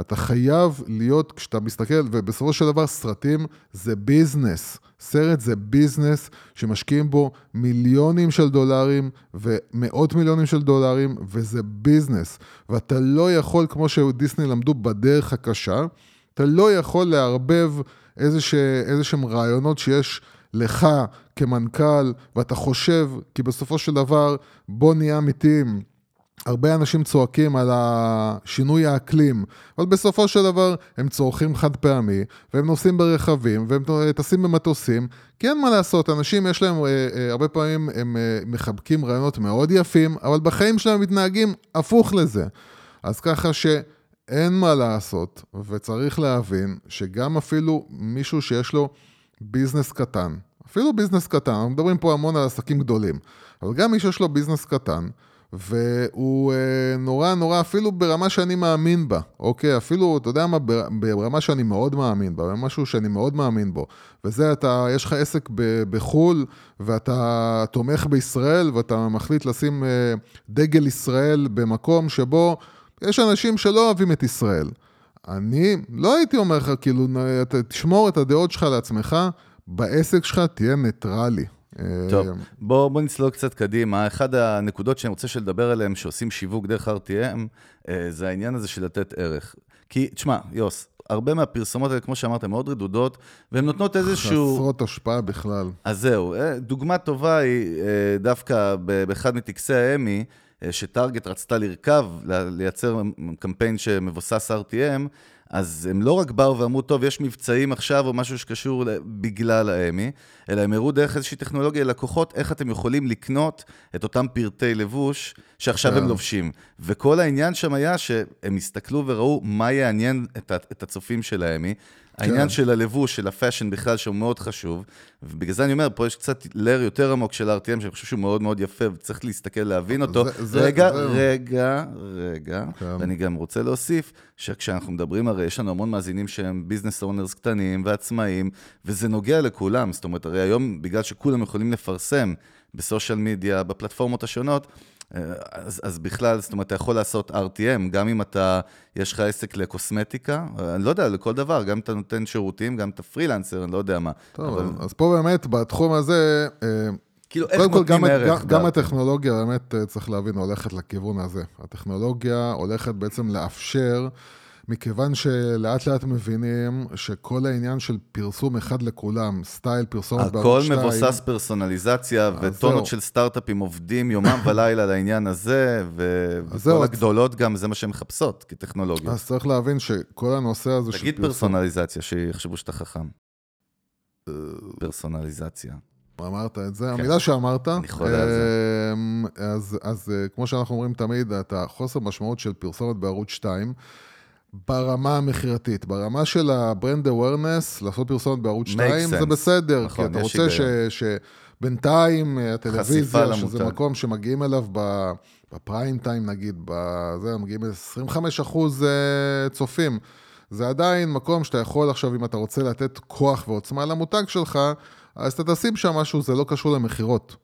D: אתה חייב להיות, כשאתה מסתכל, ובסופו של דבר סרטים זה ביזנס. סרט זה ביזנס שמשקיעים בו מיליונים של דולרים ומאות מיליונים של דולרים, וזה ביזנס. ואתה לא יכול, כמו שדיסני למדו בדרך הקשה, אתה לא יכול לערבב איזה שהם רעיונות שיש לך כמנכ"ל, ואתה חושב, כי בסופו של דבר, בוא נהיה אמיתיים. הרבה אנשים צועקים על השינוי האקלים, אבל בסופו של דבר הם צורכים חד פעמי, והם נוסעים ברכבים, והם טסים במטוסים, כי אין מה לעשות, אנשים יש להם, אה, אה, הרבה פעמים הם אה, מחבקים רעיונות מאוד יפים, אבל בחיים שלהם מתנהגים הפוך לזה. אז ככה שאין מה לעשות, וצריך להבין שגם אפילו מישהו שיש לו ביזנס קטן, אפילו ביזנס קטן, אנחנו מדברים פה המון על עסקים גדולים, אבל גם מי שיש לו ביזנס קטן, והוא אה, נורא נורא, אפילו ברמה שאני מאמין בה, אוקיי? אפילו, אתה יודע מה, ברמה שאני מאוד מאמין בה, משהו שאני מאוד מאמין בו. וזה, אתה, יש לך עסק ב, בחו"ל, ואתה תומך בישראל, ואתה מחליט לשים אה, דגל ישראל במקום שבו יש אנשים שלא אוהבים את ישראל. אני לא הייתי אומר לך, כאילו, תשמור את הדעות שלך לעצמך, בעסק שלך תהיה ניטרלי.
C: טוב, בוא, בוא נצלול קצת קדימה. אחד הנקודות שאני רוצה שנדבר עליהן, שעושים שיווק דרך RTM, אה, זה העניין הזה של לתת ערך. כי, תשמע, יוס, הרבה מהפרסומות האלה, כמו שאמרת, מאוד רדודות, והן נותנות איזשהו...
D: חסרות השפעה בכלל.
C: אז זהו, אה, דוגמה טובה היא אה, דווקא באחד מטקסי האמי, שטארגט רצתה לרכב, לייצר קמפיין שמבוסס RTM, אז הם לא רק באו ואמרו, טוב, יש מבצעים עכשיו או משהו שקשור בגלל האמי, אלא הם הראו דרך איזושהי טכנולוגיה ללקוחות, איך אתם יכולים לקנות את אותם פרטי לבוש שעכשיו הם כן. לובשים. וכל העניין שם היה שהם הסתכלו וראו מה יעניין את הצופים של האמי. העניין כן. של הלבוש, של הפאשן בכלל, שהוא מאוד חשוב, ובגלל זה אני אומר, פה יש קצת לר יותר עמוק של RTM, שאני חושב שהוא מאוד מאוד יפה, וצריך להסתכל, להבין אותו. זה, זה, רגע, זה... רגע, רגע, כן. ואני גם רוצה להוסיף, שכשאנחנו מדברים, הרי יש לנו המון מאזינים שהם ביזנס אונרס קטנים ועצמאים, וזה נוגע לכולם, זאת אומרת, הרי היום, בגלל שכולם יכולים לפרסם בסושיאל מדיה, בפלטפורמות השונות, אז, אז בכלל, זאת אומרת, אתה יכול לעשות RTM, גם אם אתה, יש לך עסק לקוסמטיקה, אני לא יודע, לכל דבר, גם אם אתה נותן שירותים, גם אתה פרילנסר, אני לא יודע מה.
D: טוב, אבל... אז פה באמת, בתחום הזה, אה,
C: כאילו, איך נותנים ערך?
D: גם, גם הטכנולוגיה, באמת, אה, צריך להבין, הולכת לכיוון הזה. הטכנולוגיה הולכת בעצם לאפשר... מכיוון שלאט לאט מבינים שכל העניין של פרסום אחד לכולם, סטייל פרסומת
C: בערוץ 2... הכל מבוסס פרסונליזציה, וטונות של סטארט-אפים עובדים יומם ולילה לעניין הזה, וכל הגדולות גם, זה מה שהן מחפשות כטכנולוגיה.
D: אז צריך להבין שכל הנושא הזה
C: של פרסום... תגיד פרסונליזציה, שיחשבו שאתה חכם. פרסונליזציה.
D: אמרת את זה, כן. המילה שאמרת.
C: אני חולה על זה.
D: אז, אז אה, כמו שאנחנו אומרים תמיד, אתה חוסר משמעות של פרסומת בערוץ 2. ברמה המכירתית, ברמה של ה brand awareness, לעשות פרסומת בערוץ 2 זה בסדר, נכון, כי אתה רוצה ש, שבינתיים אה, הטלוויזיה, שזה מקום שמגיעים אליו בפריים טיים נגיד, בזה, מגיעים ל-25 אחוז אה, צופים. זה עדיין מקום שאתה יכול עכשיו, אם אתה רוצה לתת כוח ועוצמה למותג שלך, אז אתה תשים שם משהו, זה לא קשור למכירות.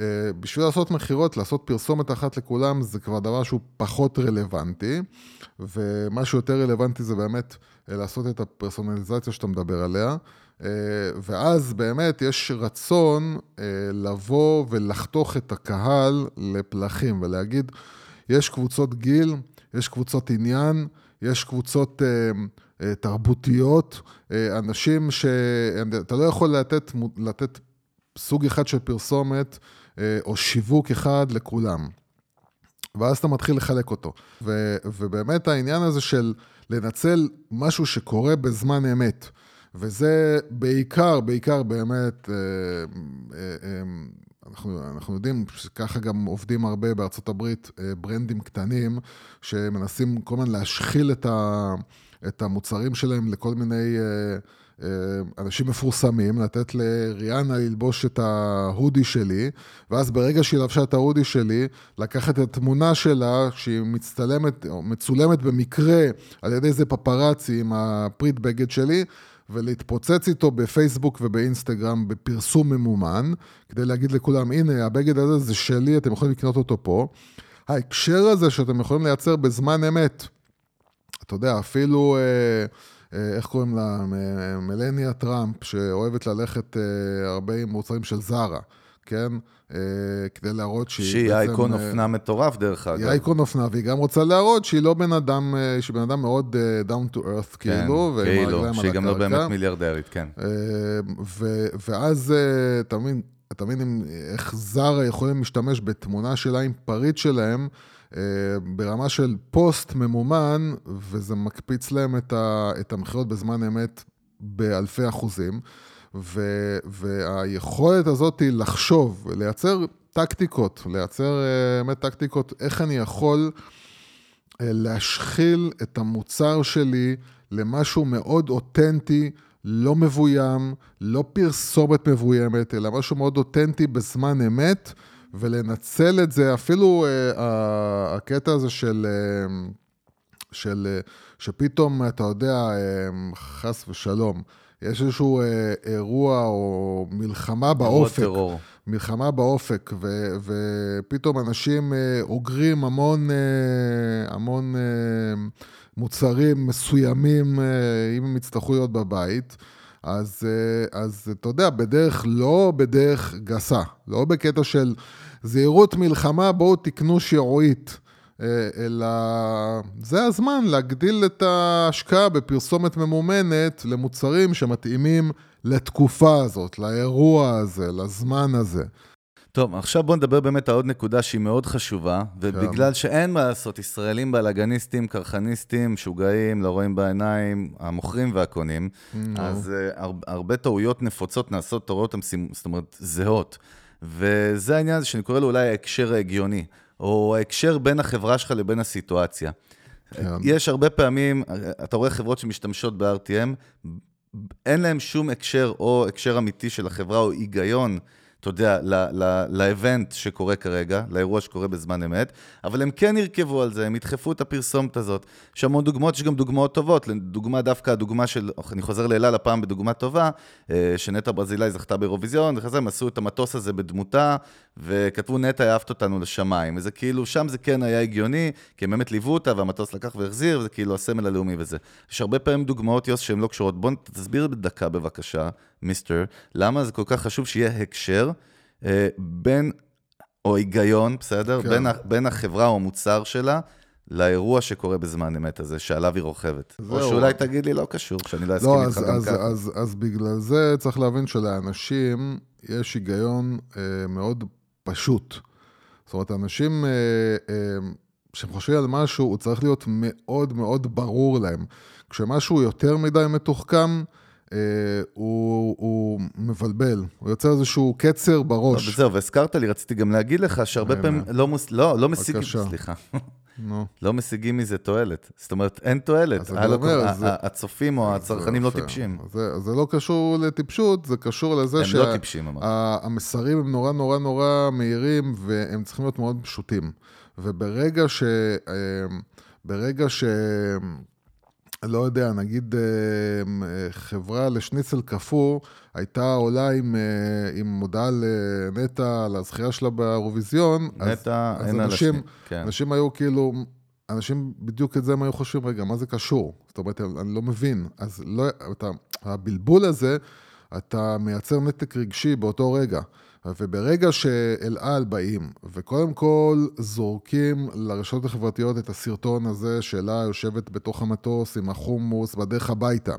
D: Uh, בשביל לעשות מכירות, לעשות פרסומת אחת לכולם, זה כבר דבר שהוא פחות רלוונטי, ומה שיותר רלוונטי זה באמת uh, לעשות את הפרסונליזציה שאתה מדבר עליה, uh, ואז באמת יש רצון לבוא ולחתוך את הקהל לפלחים ולהגיד, יש קבוצות גיל, יש קבוצות עניין, יש קבוצות תרבותיות, אנשים שאתה לא יכול לתת, לתת סוג אחד של פרסומת, אה, או שיווק אחד לכולם. ואז אתה מתחיל לחלק אותו. ו, ובאמת העניין הזה של לנצל משהו שקורה בזמן אמת, וזה בעיקר, בעיקר באמת, אה, אה, אנחנו, אנחנו יודעים שככה גם עובדים הרבה בארצות הברית, ברנדים קטנים, שמנסים כל הזמן להשחיל את, ה, את המוצרים שלהם לכל מיני... אנשים מפורסמים, לתת לריאנה ללבוש את ההודי שלי, ואז ברגע שהיא לבשה את ההודי שלי, לקחת את התמונה שלה, שהיא מצטלמת, או מצולמת במקרה על ידי איזה פפראצי עם הפריט בגד שלי, ולהתפוצץ איתו בפייסבוק ובאינסטגרם בפרסום ממומן, כדי להגיד לכולם, הנה, הבגד הזה זה שלי, אתם יכולים לקנות אותו פה. ההקשר הזה שאתם יכולים לייצר בזמן אמת, אתה יודע, אפילו... אה, אה, איך קוראים לה? מלניה טראמפ, שאוהבת ללכת אה, הרבה עם מוצרים של זרה, כן? אה, כדי להראות שהיא
C: שהיא אייקון אופנה מטורף, דרך אגב.
D: היא אייקון אופנה, והיא גם רוצה להראות שהיא לא בן אדם, שהיא בן אדם מאוד down to earth,
C: כן,
D: כאילו.
C: כאילו, שהיא גם לא באמת מיליארדרית, כן.
D: ואז, אתה מבין, אתה מבין איך זרה יכולים להשתמש בתמונה שלה עם פריט שלהם, אה, ברמה של פוסט ממומן, וזה מקפיץ להם את, ה, את המכירות בזמן אמת באלפי אחוזים. ו, והיכולת הזאת היא לחשוב, לייצר טקטיקות, לייצר באמת טקטיקות, איך אני יכול להשחיל את המוצר שלי למשהו מאוד אותנטי, לא מבוים, לא פרסומת מבוימת, אלא משהו מאוד אותנטי בזמן אמת, ולנצל את זה, אפילו uh, הקטע הזה של, uh, של, uh, שפתאום, אתה יודע, uh, חס ושלום, יש איזשהו uh, אירוע או מלחמה באופק. טרור. מלחמה באופק, ו, ופתאום אנשים uh, אוגרים המון, uh, המון uh, מוצרים מסוימים, uh, אם הם יצטרכו להיות בבית. אז, uh, אז אתה יודע, בדרך, לא בדרך גסה, לא בקטע של זהירות מלחמה, בואו תקנו שירועית. אלא זה הזמן להגדיל את ההשקעה בפרסומת ממומנת למוצרים שמתאימים לתקופה הזאת, לאירוע הזה, לזמן הזה.
C: טוב, עכשיו בואו נדבר באמת על עוד נקודה שהיא מאוד חשובה, ובגלל שאין מה לעשות, ישראלים בלאגניסטים, קרחניסטים, משוגעים, לא רואים בעיניים, המוכרים והקונים. אז הר, הרבה טעויות נפוצות נעשות טעויות, זאת אומרת, זהות. וזה העניין הזה שאני קורא לו אולי ההקשר ההגיוני, או ההקשר בין החברה שלך לבין הסיטואציה. כן. יש הרבה פעמים, אתה רואה חברות שמשתמשות ב-RTM, אין להם שום הקשר או הקשר אמיתי של החברה או היגיון אתה יודע, לאבנט שקורה כרגע, לאירוע שקורה בזמן אמת, אבל הם כן ירכבו על זה, הם ידחפו את הפרסומת הזאת. יש המון דוגמאות, יש גם דוגמאות טובות. לדוגמה, דווקא הדוגמה של, אני חוזר לאלעל הפעם בדוגמה טובה, אה, שנטע ברזילאי זכתה באירוויזיון, וכזה, הם עשו את המטוס הזה בדמותה, וכתבו נטע העפת אותנו לשמיים. וזה כאילו, שם זה כן היה הגיוני, כי הם באמת ליוו אותה, והמטוס לקח והחזיר, וזה כאילו הסמל הלאומי וזה. יש הרבה פעמים דוגמאות, יוס, שהן לא קשורות. בוא תסביר בדקה בבקשה, מיסטר, למה זה כל כך חשוב שיהיה הקשר אה, בין, או היגיון, בסדר? כן. בין, בין החברה או המוצר שלה לאירוע שקורה בזמן אמת הזה, שעליו היא רוכבת. או שאולי תגיד לי לא קשור, שאני לא אסכים
D: לא, איתך גם ככה. אז בגלל זה צריך להבין שלאנשים יש היגיון אה, מאוד פשוט. זאת אומרת, אנשים אה, אה, שהם חושבים על משהו, הוא צריך להיות מאוד מאוד ברור להם. כשמשהו יותר מדי מתוחכם, אה, הוא, הוא מבלבל, הוא יוצר איזשהו קצר בראש.
C: לא, זהו, והזכרת לי, רציתי גם להגיד לך שהרבה פעמים לא, מוס, לא, לא משיגים, סליחה. נו. לא משיגים מזה תועלת. זאת אומרת, אין תועלת. אומר, זה... הצופים או הצרכנים לא טיפשים.
D: זה, זה לא קשור לטיפשות, זה קשור לזה
C: שה... הם לא טיפשים, אמרתי.
D: המסרים הם נורא נורא נורא מהירים, והם צריכים להיות מאוד פשוטים. וברגע ש... אה, ברגע ש... לא יודע, נגיד אה, אה, חברה לשניצל קפוא הייתה עולה עם, אה, עם מודעה לנטע על הזכייה שלה באירוויזיון,
C: נטע, אז, אין אז אנשים,
D: כן. אנשים היו כאילו, אנשים בדיוק את זה הם היו חושבים, רגע, מה זה קשור? זאת אומרת, אני לא מבין. אז לא, אתה, הבלבול הזה, אתה מייצר נתק רגשי באותו רגע. וברגע שאל על באים, וקודם כל זורקים לרשתות החברתיות את הסרטון הזה שלה יושבת בתוך המטוס עם החומוס בדרך הביתה,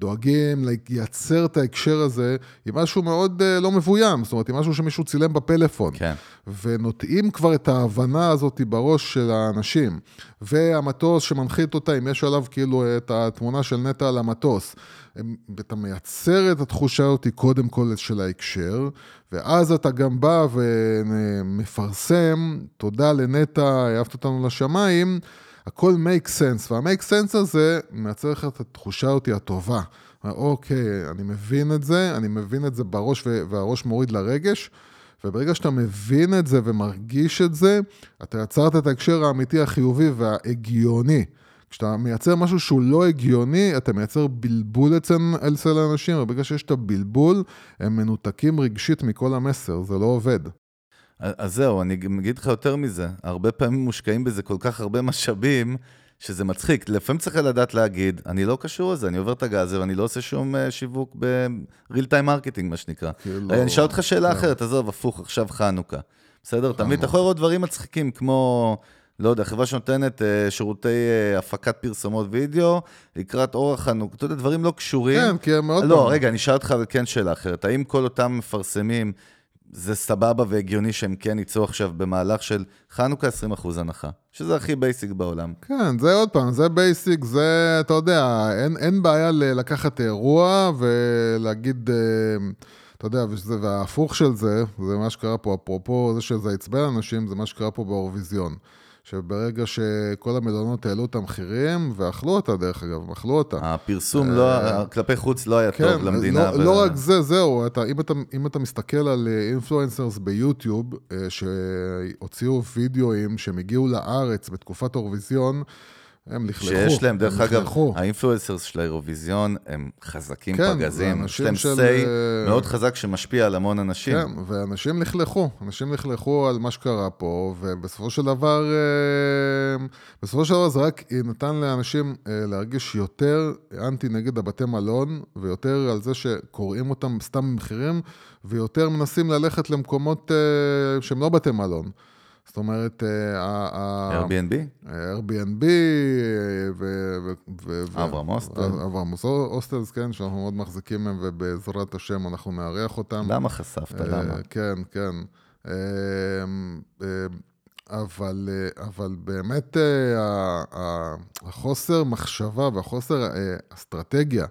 D: דואגים לייצר את ההקשר הזה עם משהו מאוד uh, לא מבוים, זאת אומרת, עם משהו שמישהו צילם בפלאפון.
C: כן.
D: ונוטעים כבר את ההבנה הזאת בראש של האנשים. והמטוס שמנחית אותה, אם יש עליו כאילו את התמונה של נטע על המטוס, אתה מייצר את התחושה הזאת קודם כל של ההקשר, ואז אתה גם בא ומפרסם, תודה לנטע, העפת אותנו לשמיים, הכל make sense, וה-make sense הזה מייצר לך את התחושה אותי הטובה. אוקיי, אני מבין את זה, אני מבין את זה בראש, והראש מוריד לרגש, וברגע שאתה מבין את זה ומרגיש את זה, אתה יצרת את ההקשר האמיתי, החיובי וההגיוני. כשאתה מייצר משהו שהוא לא הגיוני, אתה מייצר בלבול אצל, אצל האנשים, ובגלל שיש את הבלבול, הם מנותקים רגשית מכל המסר, זה לא עובד.
C: אז זהו, אני אגיד לך יותר מזה, הרבה פעמים מושקעים בזה כל כך הרבה משאבים, שזה מצחיק. לפעמים צריך לדעת להגיד, אני לא קשור לזה, אני עובר את הגז ואני לא עושה שום uh, שיווק ב-real time marketing, מה שנקרא. כאילו... אני אשאל אותך שאלה כן. אחרת, עזוב, הפוך, עכשיו חנוכה. בסדר? אתה מבין? אתה יכול לראות דברים מצחיקים כמו... לא יודע, חברה שנותנת אה, שירותי אה, הפקת פרסומות וידאו לקראת אורח חנוכה, אתה יודע, דברים לא קשורים.
D: כן, כי הם מאוד...
C: לא, רגע, אני אשאל אותך כן שאלה אחרת. האם כל אותם מפרסמים זה סבבה והגיוני שהם כן יצאו עכשיו במהלך של חנוכה 20% הנחה, שזה הכי basic בעולם.
D: כן, זה עוד פעם, זה basic, זה, אתה יודע, אין, אין בעיה לקחת אירוע ולהגיד, אה, אתה יודע, וזה, וההפוך של זה, זה מה שקרה פה, אפרופו זה שזה עצבן אנשים, זה מה שקרה פה באירוויזיון. שברגע שכל המלונות העלו את המחירים, ואכלו אותה דרך אגב, אכלו אותה.
C: הפרסום לא, כלפי חוץ לא היה
D: כן,
C: טוב למדינה.
D: לא,
C: ו-
D: לא רק זה, זהו, אתה, אם, אתה, אם אתה מסתכל על אינפלואנסרס ביוטיוב, אה, שהוציאו וידאוים שהם הגיעו לארץ בתקופת האירוויזיון, הם לכלכו.
C: שיש להם, דרך אגב. האינפלואנסרס של האירוויזיון הם חזקים
D: כן,
C: פגזים, יש להם
D: של,
C: say
D: אה,
C: מאוד חזק שמשפיע על המון אנשים.
D: כן, ואנשים לכלכו, אנשים לכלכו על מה שקרה פה, ובסופו של דבר, אה, בסופו של דבר זה רק נתן לאנשים אה, להרגיש יותר אנטי נגד הבתי מלון, ויותר על זה שקוראים אותם סתם במחירים, ויותר מנסים ללכת למקומות שהם לא בתי מלון. זאת אומרת, אה,
C: Airbnb?
D: Airbnb, ו-
C: אברהם הוסטל.
D: אברהם הוסטלס, כן, שאנחנו מאוד מחזיקים מהם, ובעזרת השם אנחנו נארח אותם.
C: למה חשפת?
D: אה,
C: למה?
D: כן, כן. אה, אה, אבל, אה, אבל באמת אה, החוסר מחשבה והחוסר אה, אסטרטגיה,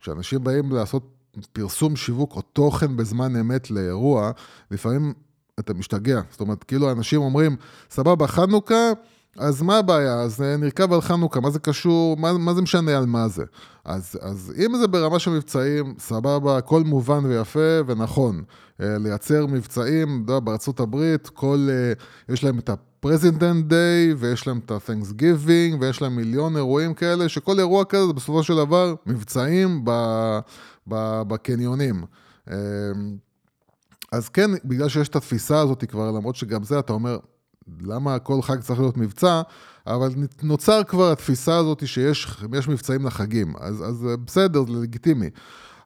D: כשאנשים באים לעשות פרסום שיווק או תוכן בזמן אמת לאירוע, לפעמים אתה משתגע. זאת אומרת, כאילו אנשים אומרים, סבבה, חנוכה, אז מה הבעיה? אז אה, נרכב על חנוכה, מה זה קשור? מה, מה זה משנה על מה זה? אז, אז אם זה ברמה של מבצעים, סבבה, הכל מובן ויפה ונכון. אה, לייצר מבצעים, אתה יודע, בארצות הברית, כל, אה, יש להם את ה-President Day, ויש להם את ה-Thanksgiving, ויש להם מיליון אירועים כאלה, שכל אירוע כזה זה בסופו של דבר מבצעים ב, ב, בקניונים. אז כן, בגלל שיש את התפיסה הזאת כבר, למרות שגם זה אתה אומר, למה כל חג צריך להיות מבצע, אבל נוצר כבר התפיסה הזאת שיש יש מבצעים לחגים, אז, אז בסדר, זה לגיטימי.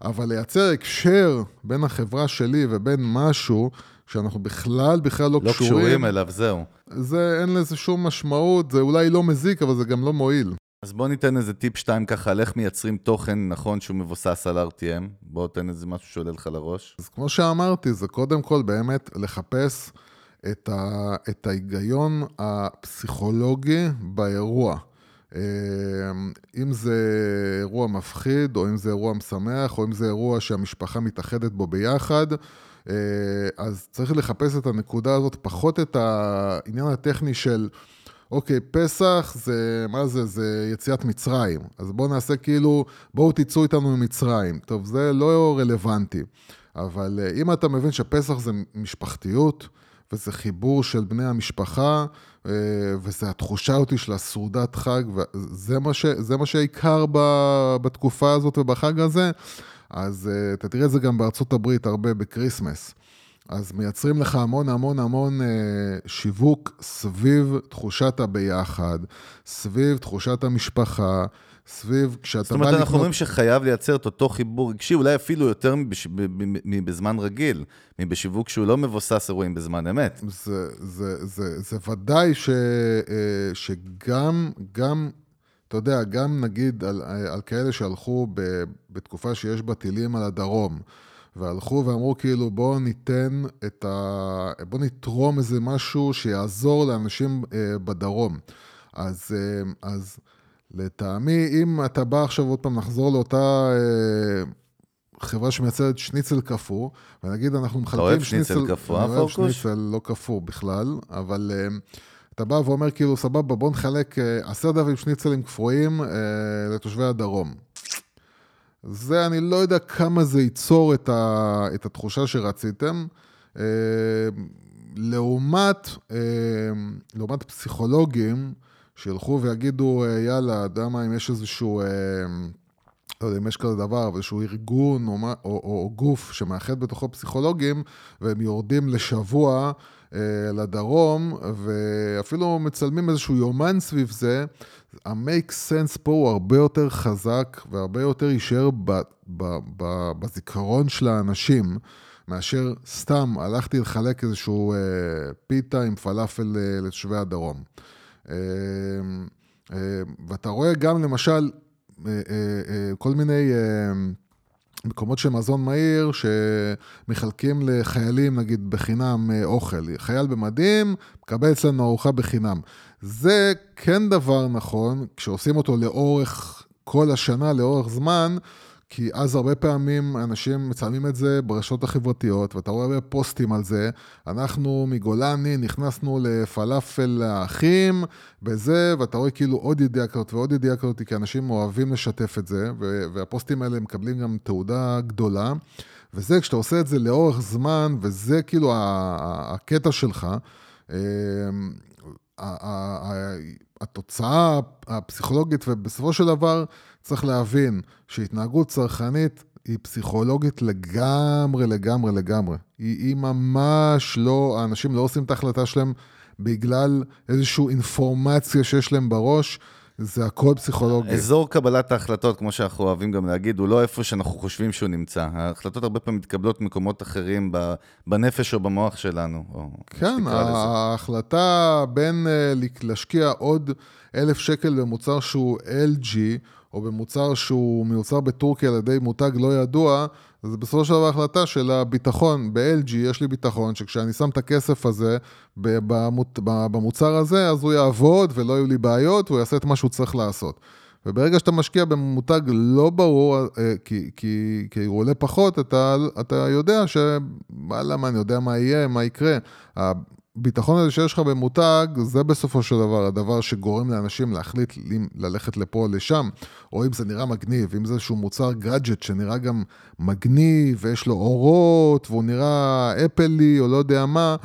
D: אבל לייצר הקשר בין החברה שלי ובין משהו, שאנחנו בכלל, בכלל לא,
C: לא
D: קשורים,
C: קשורים אליו, זהו.
D: זה אין לזה שום משמעות, זה אולי לא מזיק, אבל זה גם לא מועיל.
C: אז בוא ניתן איזה טיפ שתיים ככה על איך מייצרים תוכן נכון שהוא מבוסס על RTM. בוא תן איזה משהו שעולה לך לראש.
D: אז כמו שאמרתי, זה קודם כל באמת לחפש את, ה, את ההיגיון הפסיכולוגי באירוע. אה, אם זה אירוע מפחיד, או אם זה אירוע משמח, או אם זה אירוע שהמשפחה מתאחדת בו ביחד, אה, אז צריך לחפש את הנקודה הזאת, פחות את העניין הטכני של... אוקיי, פסח זה, מה זה? זה יציאת מצרים. אז בואו נעשה כאילו, בואו תצאו איתנו ממצרים. טוב, זה לא רלוונטי. אבל אה, אם אתה מבין שפסח זה משפחתיות, וזה חיבור של בני המשפחה, אה, וזה התחושה אותי של הסעודת חג, וזה מה, ש, מה שהעיקר ב, בתקופה הזאת ובחג הזה, אז אה, אתה תראה את זה גם בארצות הברית הרבה בקריסמס. אז מייצרים לך המון המון המון אה, שיווק סביב תחושת הביחד, סביב תחושת המשפחה, סביב כשאתה
C: זאת אומרת, אנחנו אומרים שחייב לייצר את אותו חיבור רגשי, אולי אפילו יותר. מבזמן רגיל, מבשיווק שהוא לא מבוסס אירועים בזמן אמת.
D: זה, זה, זה, זה ודאי ש, אה, שגם, גם, אתה יודע, גם נגיד על, על כאלה שהלכו ב, בתקופה שיש בה טילים על הדרום, והלכו ואמרו כאילו בואו ניתן את ה... בואו נתרום איזה משהו שיעזור לאנשים אה, בדרום. אז, אה, אז לטעמי, אם אתה בא עכשיו עוד פעם לחזור לאותה אה, חברה שמייצרת שניצל קפוא, ונגיד אנחנו מחלקים
C: אוהב
D: שניצל...
C: שניצל קפוא,
D: אני אוהב? שניצל לא קפוא בכלל, אבל אה, אתה בא ואומר כאילו סבבה בוא נחלק אה, עשרת אלפים שניצלים קפואים אה, לתושבי הדרום. זה, אני לא יודע כמה זה ייצור את, ה, את התחושה שרציתם. אה, לעומת, אה, לעומת פסיכולוגים שילכו ויגידו, אה, יאללה, יודע מה, אם יש איזשהו, אה, לא יודע אם יש כזה דבר, אבל איזשהו ארגון או, או, או, או גוף שמאחד בתוכו פסיכולוגים, והם יורדים לשבוע אה, לדרום, ואפילו מצלמים איזשהו יומן סביב זה, ה-make sense פה הוא הרבה יותר חזק והרבה יותר יישאר ב, ב, ב, בזיכרון של האנשים, מאשר סתם הלכתי לחלק איזשהו אה, פיתה עם פלאפל אה, לתושבי הדרום. אה, אה, ואתה רואה גם למשל אה, אה, אה, כל מיני... אה, מקומות של מזון מהיר שמחלקים לחיילים, נגיד, בחינם אה, אוכל. חייל במדים, מקבל אצלנו ארוחה בחינם. זה כן דבר נכון, כשעושים אותו לאורך כל השנה, לאורך זמן, כי אז הרבה פעמים אנשים מצלמים את זה ברשתות החברתיות, ואתה רואה הרבה פוסטים על זה. אנחנו מגולני נכנסנו לפלאפל האחים, בזה, ואתה רואה כאילו עוד ידיעה כזאת ועוד ידיעה כזאת, כי אנשים אוהבים לשתף את זה, והפוסטים האלה מקבלים גם תעודה גדולה. וזה, כשאתה עושה את זה לאורך זמן, וזה כאילו הקטע שלך, אמ, התוצאה הפסיכולוגית, ובסופו של דבר צריך להבין שהתנהגות צרכנית היא פסיכולוגית לגמרי, לגמרי, לגמרי. היא, היא ממש לא, האנשים לא עושים את ההחלטה שלהם בגלל איזושהי אינפורמציה שיש להם בראש. זה הכל פסיכולוגי.
C: אזור קבלת ההחלטות, כמו שאנחנו אוהבים גם להגיד, הוא לא איפה שאנחנו חושבים שהוא נמצא. ההחלטות הרבה פעמים מתקבלות במקומות אחרים, בנפש או במוח שלנו. או
D: כן, ההחלטה בין אה, להשקיע עוד אלף שקל במוצר שהוא LG, או במוצר שהוא מיוצר בטורקיה על ידי מותג לא ידוע, זה בסופו של דבר החלטה של הביטחון. ב-LG יש לי ביטחון שכשאני שם את הכסף הזה במוצר הזה, אז הוא יעבוד ולא יהיו לי בעיות, והוא יעשה את מה שהוא צריך לעשות. וברגע שאתה משקיע במותג לא ברור, אה, כי, כי, כי הוא עולה פחות, אתה, אתה יודע ש... למה אני יודע מה יהיה, מה יקרה. הביטחון הזה שיש לך במותג, זה בסופו של דבר הדבר שגורם לאנשים להחליט ללכת לפה או לשם, או אם זה נראה מגניב, אם זה איזשהו מוצר גאדג'ט שנראה גם מגניב, ויש לו אורות, והוא נראה אפלי, או לא יודע מה,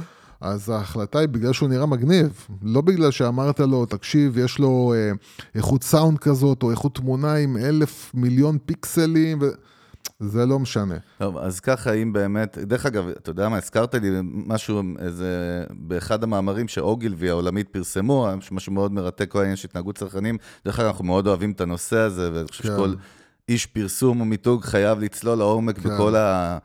D: אז ההחלטה היא בגלל שהוא נראה מגניב, לא בגלל שאמרת לו, תקשיב, יש לו אה, איכות סאונד כזאת, או איכות תמונה עם אלף מיליון פיקסלים, ו... זה לא משנה.
C: טוב, אז ככה, אם באמת, דרך אגב, אתה יודע מה, הזכרת לי משהו, איזה, באחד המאמרים שאוגילבי העולמית פרסמו, משהו מאוד מרתק, כל העניין של התנהגות צרכנים. דרך אגב, אנחנו מאוד אוהבים את הנושא הזה, ואני חושב כן. שכל איש פרסום או מיתוג חייב לצלול לעומק כן. בכל ה...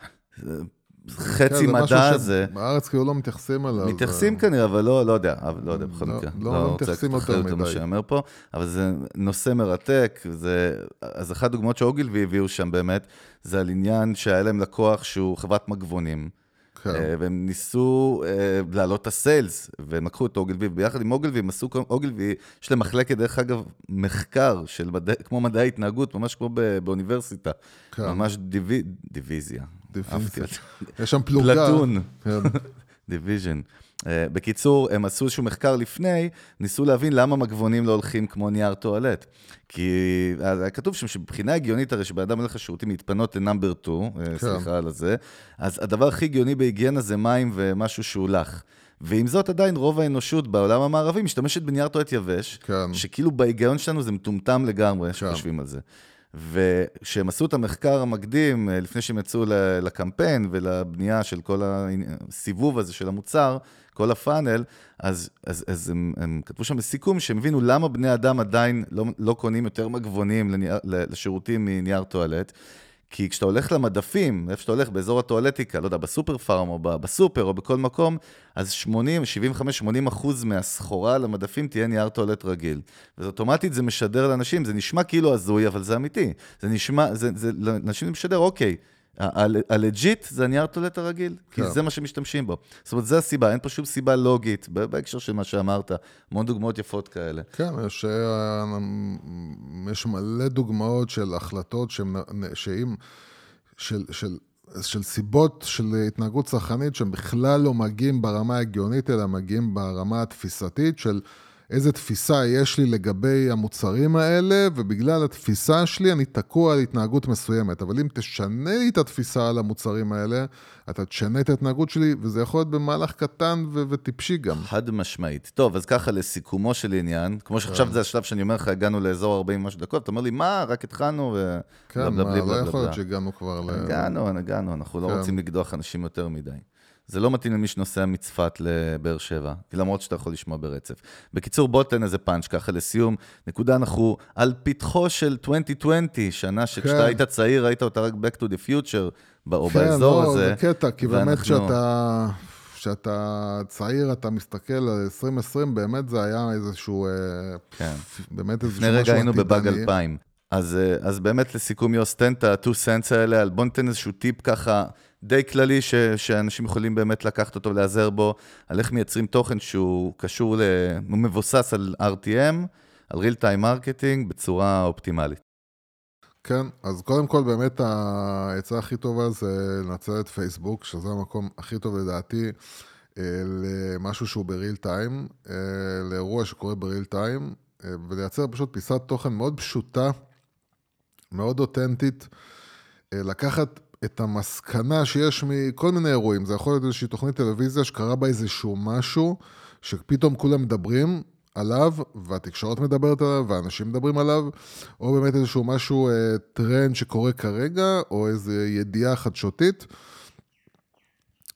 C: חצי כן, מדע הזה.
D: בארץ כאילו לא מתייחסים אליו.
C: מתייחסים כנראה, אבל לא, לא יודע, לא יודע, בכל
D: לא,
C: מקרה.
D: לא, לא מתייחסים יותר מדי.
C: מה שאומר פה, אבל זה נושא מרתק, זה, אז אחת הדוגמאות שאוגילבי הביאו שם באמת, זה על עניין שהיה להם לקוח שהוא חברת מגבונים. כן. אה, והם ניסו אה, להעלות את הסיילס, והם לקחו את אוגלווי, וביחד עם אוגלווי הם עשו, אוגלווי, יש להם מחלקת, דרך אגב, מחקר של מדע, כמו מדעי התנהגות, ממש כמו באוניברסיטה. כן. ממש דיווי, דיוויזיה.
D: יש שם פלוגה.
C: platoon. כן. division. Uh, בקיצור, הם עשו איזשהו מחקר לפני, ניסו להבין למה מגבונים לא הולכים כמו נייר טואלט. כי היה כתוב שם שבבחינה הגיונית, הרי שבן אדם הולך לשירותים להתפנות ל number 2, אה, כן. סליחה על זה, אז הדבר הכי הגיוני בהיגיינה זה מים ומשהו שהוא לח. ועם זאת, עדיין רוב האנושות בעולם המערבי משתמשת בנייר טואלט יבש, כן. שכאילו בהיגיון שלנו זה מטומטם לגמרי, כן. שחושבים על זה. וכשהם עשו את המחקר המקדים, אה, לפני שהם יצאו לקמפיין ולבנייה של כל הסיבוב הזה של המוצר, כל הפאנל, אז, אז, אז הם, הם כתבו שם בסיכום שהם הבינו למה בני אדם עדיין לא, לא קונים יותר מגבונים לשירותים מנייר טואלט. כי כשאתה הולך למדפים, איפה שאתה הולך, באזור הטואלטיקה, לא יודע, בסופר פארם או בסופר או בכל מקום, אז 80, 75, 80 אחוז מהסחורה על המדפים תהיה נייר טואלט רגיל. ואוטומטית זה משדר לאנשים, זה נשמע כאילו הזוי, אבל זה אמיתי. זה נשמע, זה, זה, לאנשים זה משדר, אוקיי, הלג'יט זה הנייר טולט הרגיל, כי כן. זה מה שמשתמשים בו. זאת אומרת, זו הסיבה, אין פה שום סיבה לוגית, בהקשר של מה שאמרת, המון דוגמאות יפות כאלה.
D: כן, יש, אה, יש מלא דוגמאות של החלטות שאם, של, של, של סיבות של התנהגות צרכנית שהם בכלל לא מגיעים ברמה ההגיונית, אלא מגיעים ברמה התפיסתית של... איזה תפיסה יש לי לגבי המוצרים האלה, ובגלל התפיסה שלי אני תקוע על התנהגות מסוימת. אבל אם תשנה לי את התפיסה על המוצרים האלה, אתה תשנה את ההתנהגות שלי, וזה יכול להיות במהלך קטן ו- וטיפשי גם.
C: חד משמעית. טוב, אז ככה, לסיכומו של עניין, כמו שעכשיו כן. זה השלב שאני אומר לך, הגענו לאזור 40 משהו דקות, אתה אומר לי, מה, רק התחלנו, ו...
D: כן, מה, לא יכול להיות שהגענו כבר ל...
C: הגענו, הגענו, אנחנו לא כן. רוצים לקדוח אנשים יותר מדי. זה לא מתאים למי שנוסע מצפת לבאר שבע, למרות שאתה יכול לשמוע ברצף. בקיצור, בוא תן איזה פאנץ' ככה לסיום. נקודה, אנחנו על פתחו של 2020, שנה שכשאתה כן. היית צעיר, ראית אותה רק Back to the Future, או כן, באזור לא, הזה.
D: כן, לא, זה קטע, כי ואנחנו... באמת כשאתה... כשאתה צעיר, אתה מסתכל על 2020, באמת זה היה איזשהו... אה,
C: כן. באמת איזשהו משהו עתידני. לפני רגע היינו בבאג 2000. אז, אה, אז באמת לסיכום, יוס, תן את ה-2 cents האלה, בוא ניתן איזשהו טיפ ככה די כללי, ש, שאנשים יכולים באמת לקחת אותו ולהיעזר בו, על איך מייצרים תוכן שהוא קשור, ל, הוא מבוסס על RTM, על real time marketing, בצורה אופטימלית.
D: כן, אז קודם כל באמת העצה הכי טובה זה לנצל את פייסבוק, שזה המקום הכי טוב לדעתי אה, למשהו שהוא בריל טיים, אה, לאירוע שקורה בריל טיים, אה, ולייצר פשוט פיסת תוכן מאוד פשוטה, מאוד אותנטית, לקחת את המסקנה שיש מכל מיני אירועים, זה יכול להיות איזושהי תוכנית טלוויזיה שקרה בה איזשהו משהו, שפתאום כולם מדברים, עליו, והתקשורת מדברת עליו, ואנשים מדברים עליו, או באמת איזשהו משהו, אה, טרנד שקורה כרגע, או איזו ידיעה חדשותית,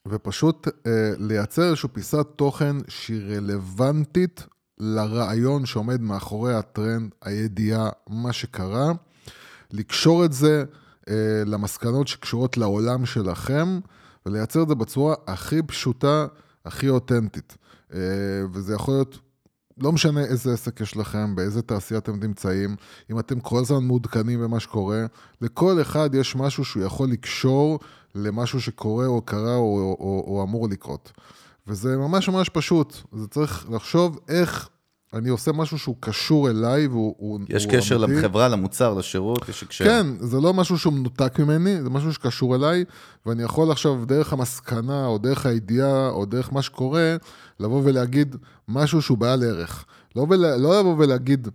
D: ופשוט אה, לייצר איזושהי פיסת תוכן שהיא רלוונטית לרעיון שעומד מאחורי הטרנד, הידיעה, מה שקרה, לקשור את זה למסקנות שקשורות לעולם שלכם, ולייצר את זה בצורה הכי פשוטה, הכי אותנטית. אה, וזה יכול להיות לא משנה איזה עסק יש לכם, באיזה תעשייה אתם נמצאים, אם אתם כל הזמן מעודכנים במה שקורה, לכל אחד יש משהו שהוא יכול לקשור למשהו שקורה או קרה או, או, או, או אמור לקרות. וזה ממש ממש פשוט, זה צריך לחשוב איך אני עושה משהו שהוא קשור אליי והוא
C: יש
D: הוא
C: קשר
D: אמיתי.
C: לחברה, למוצר, לשירות, יש הקשר.
D: כן, זה לא משהו שהוא מנותק ממני, זה משהו שקשור אליי, ואני יכול עכשיו דרך המסקנה, או דרך הידיעה, או דרך מה שקורה, לבוא ולהגיד משהו שהוא בעל ערך. לא, ולה, לא לבוא ולהגיד,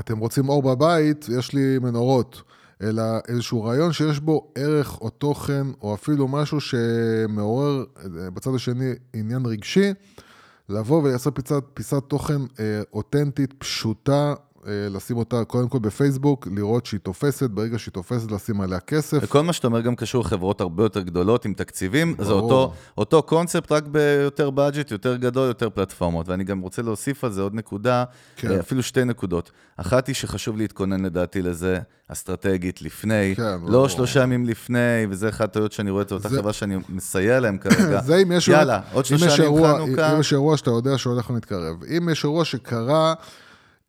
D: אתם רוצים אור בבית, יש לי מנורות. אלא איזשהו רעיון שיש בו ערך או תוכן, או אפילו משהו שמעורר אה, בצד השני עניין רגשי, לבוא ולייצר פיסת, תוכן אה, אותנטית, פשוטה, לשים אותה קודם כל בפייסבוק, לראות שהיא תופסת, ברגע שהיא תופסת לשים עליה כסף.
C: וכל מה שאתה אומר גם קשור לחברות הרבה יותר גדולות עם תקציבים, זה
D: ברור.
C: אותו, אותו קונספט, רק ביותר בדג'ט, יותר גדול, יותר פלטפורמות. ואני גם רוצה להוסיף על זה עוד נקודה,
D: כן.
C: אה, אפילו שתי נקודות. אחת היא שחשוב להתכונן לדעתי לזה אסטרטגית לפני,
D: כן,
C: לא
D: ברור.
C: שלושה ימים לפני, וזה אחת הטעויות שאני רואה את אותה
D: זה-
C: חברה שאני מסייע להם כרגע.
D: זה אם יש...
C: יאללה, עוד שלושה ימים חנוכה.
D: אם יש אירוע שאתה יודע שהולך ומתקרב. אם יש אירוע שקרה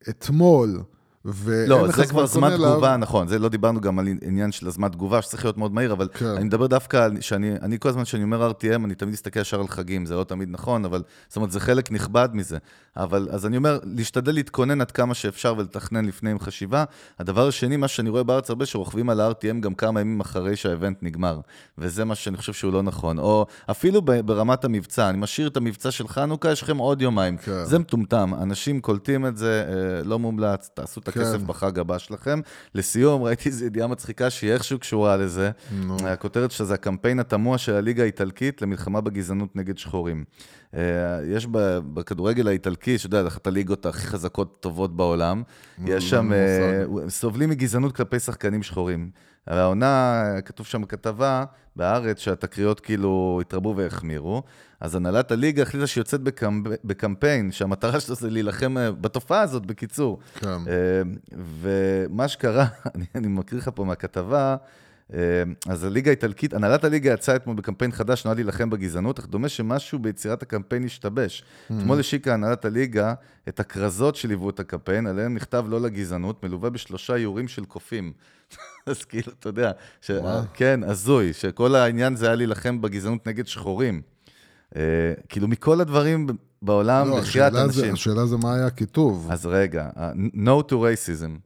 D: אתמול,
C: לא, זה כבר זמן
D: להתכונן אליו,
C: תגובה, נכון, זה לא דיברנו גם על עניין של הזמן תגובה, שצריך להיות מאוד מהיר, אבל
D: כן.
C: אני מדבר דווקא על שאני, אני כל הזמן כשאני אומר RTM, אני תמיד מסתכל ישר על חגים, זה לא תמיד נכון, אבל, זאת אומרת, זה חלק נכבד מזה. אבל, אז אני אומר, להשתדל להתכונן עד כמה שאפשר ולתכנן לפני עם חשיבה. הדבר השני, מה שאני רואה בארץ הרבה, שרוכבים על ה-RTM גם כמה ימים אחרי שהאבנט נגמר, וזה מה שאני חושב שהוא לא נכון. או אפילו ברמת המבצע, אני משאיר את המבצע של חנוכה, יש לכם עוד יומיים.
D: כן.
C: זה מטומטם, אנשים קולטים את זה, אה, לא מומלץ, תעשו את
D: כן.
C: הכסף בחג הבא שלכם. לסיום, ראיתי איזו ידיעה מצחיקה שהיא איכשהו קשורה לזה. הכותרת שלה זה הקמפיין התמוה של הליגה האיטלקית למלחמה בגזענות נגד שחורים. אה, יש בכדורגל האיטלקי, שאתה יודע, אחת הליגות הכי חזקות, טובות בעולם, יש שם, אה. סובלים מגזענות כלפי שחקנים שחורים. והעונה, כתוב שם בכתבה, בהארץ, שהתקריות כאילו התרבו והחמירו. אז הנהלת הליגה החליטה שהיא יוצאת בקמפ... בקמפיין, שהמטרה שלו זה להילחם אה, בתופעה הזאת, בקיצור.
D: כן.
C: אה, ומה שקרה, אני, אני מקריא לך פה מהכתבה, אז הליגה האיטלקית, הנהלת הליגה יצאה אתמול בקמפיין חדש שנועד להילחם בגזענות, אך דומה שמשהו ביצירת הקמפיין השתבש. אתמול השיקה הנהלת הליגה את הכרזות שליוו את הקמפיין, עליהן נכתב לא לגזענות, מלווה בשלושה איורים של קופים. אז כאילו, אתה יודע, ש... כן, הזוי, שכל העניין זה היה להילחם בגזענות נגד שחורים. אה, כאילו, מכל הדברים בעולם,
D: לא, זה-
C: אנשים.
D: השאלה זה מה היה הכיתוב.
C: אז רגע, No to racism,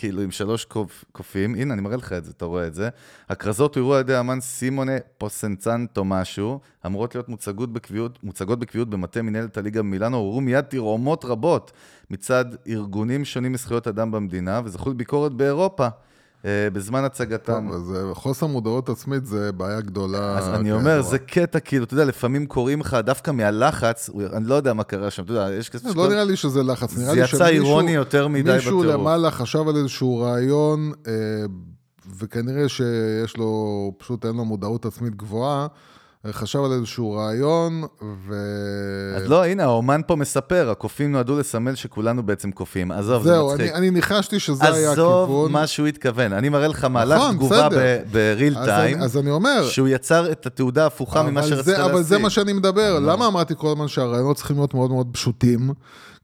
C: כאילו עם שלוש קופ, קופים, הנה אני מראה לך את זה, אתה רואה את זה. הכרזות הוראו על ידי האמן סימונה פוסנצנטו משהו, אמורות להיות מוצגות בקביעות, מוצגות בקביעות במטה מנהלת הליגה במילאנו, הוראו מיד תרעומות רבות מצד ארגונים שונים לזכויות אדם במדינה, וזכו לביקורת באירופה. אה, בזמן הצגתם.
D: טוב, אז אה, חוסר מודעות עצמית זה בעיה גדולה.
C: אז אני
D: כידוע.
C: אומר, זה קטע, כאילו, אתה יודע, לפעמים קוראים לך דווקא מהלחץ, אני לא יודע מה קרה שם, אתה יודע, יש כזה...
D: לא נראה לי שזה לחץ, נראה
C: זה
D: לי
C: יצא
D: שמישהו-
C: אירוני יותר מדי
D: מישהו
C: בטירוף.
D: למעלה חשב על איזשהו רעיון, אה, וכנראה שיש לו, פשוט אין לו מודעות עצמית גבוהה, חשב על איזשהו רעיון, ו...
C: אז לא, הנה, האומן פה מספר, הקופים נועדו לסמל שכולנו בעצם קופים. עזוב, זה
D: זהו,
C: מצחיק.
D: אני, אני ניחשתי שזה היה
C: עזוב
D: הכיוון.
C: מה שהוא התכוון. אני מראה לך מהלך
D: נכון,
C: תגובה. בריל
D: אז
C: טיים,
D: אני, אז אני אומר,
C: שהוא יצר את התעודה ההפוכה ממה שרצית להשיג.
D: אבל זה מה שאני מדבר.
C: נו.
D: למה אמרתי כל הזמן שהרעיונות צריכים להיות מאוד מאוד פשוטים?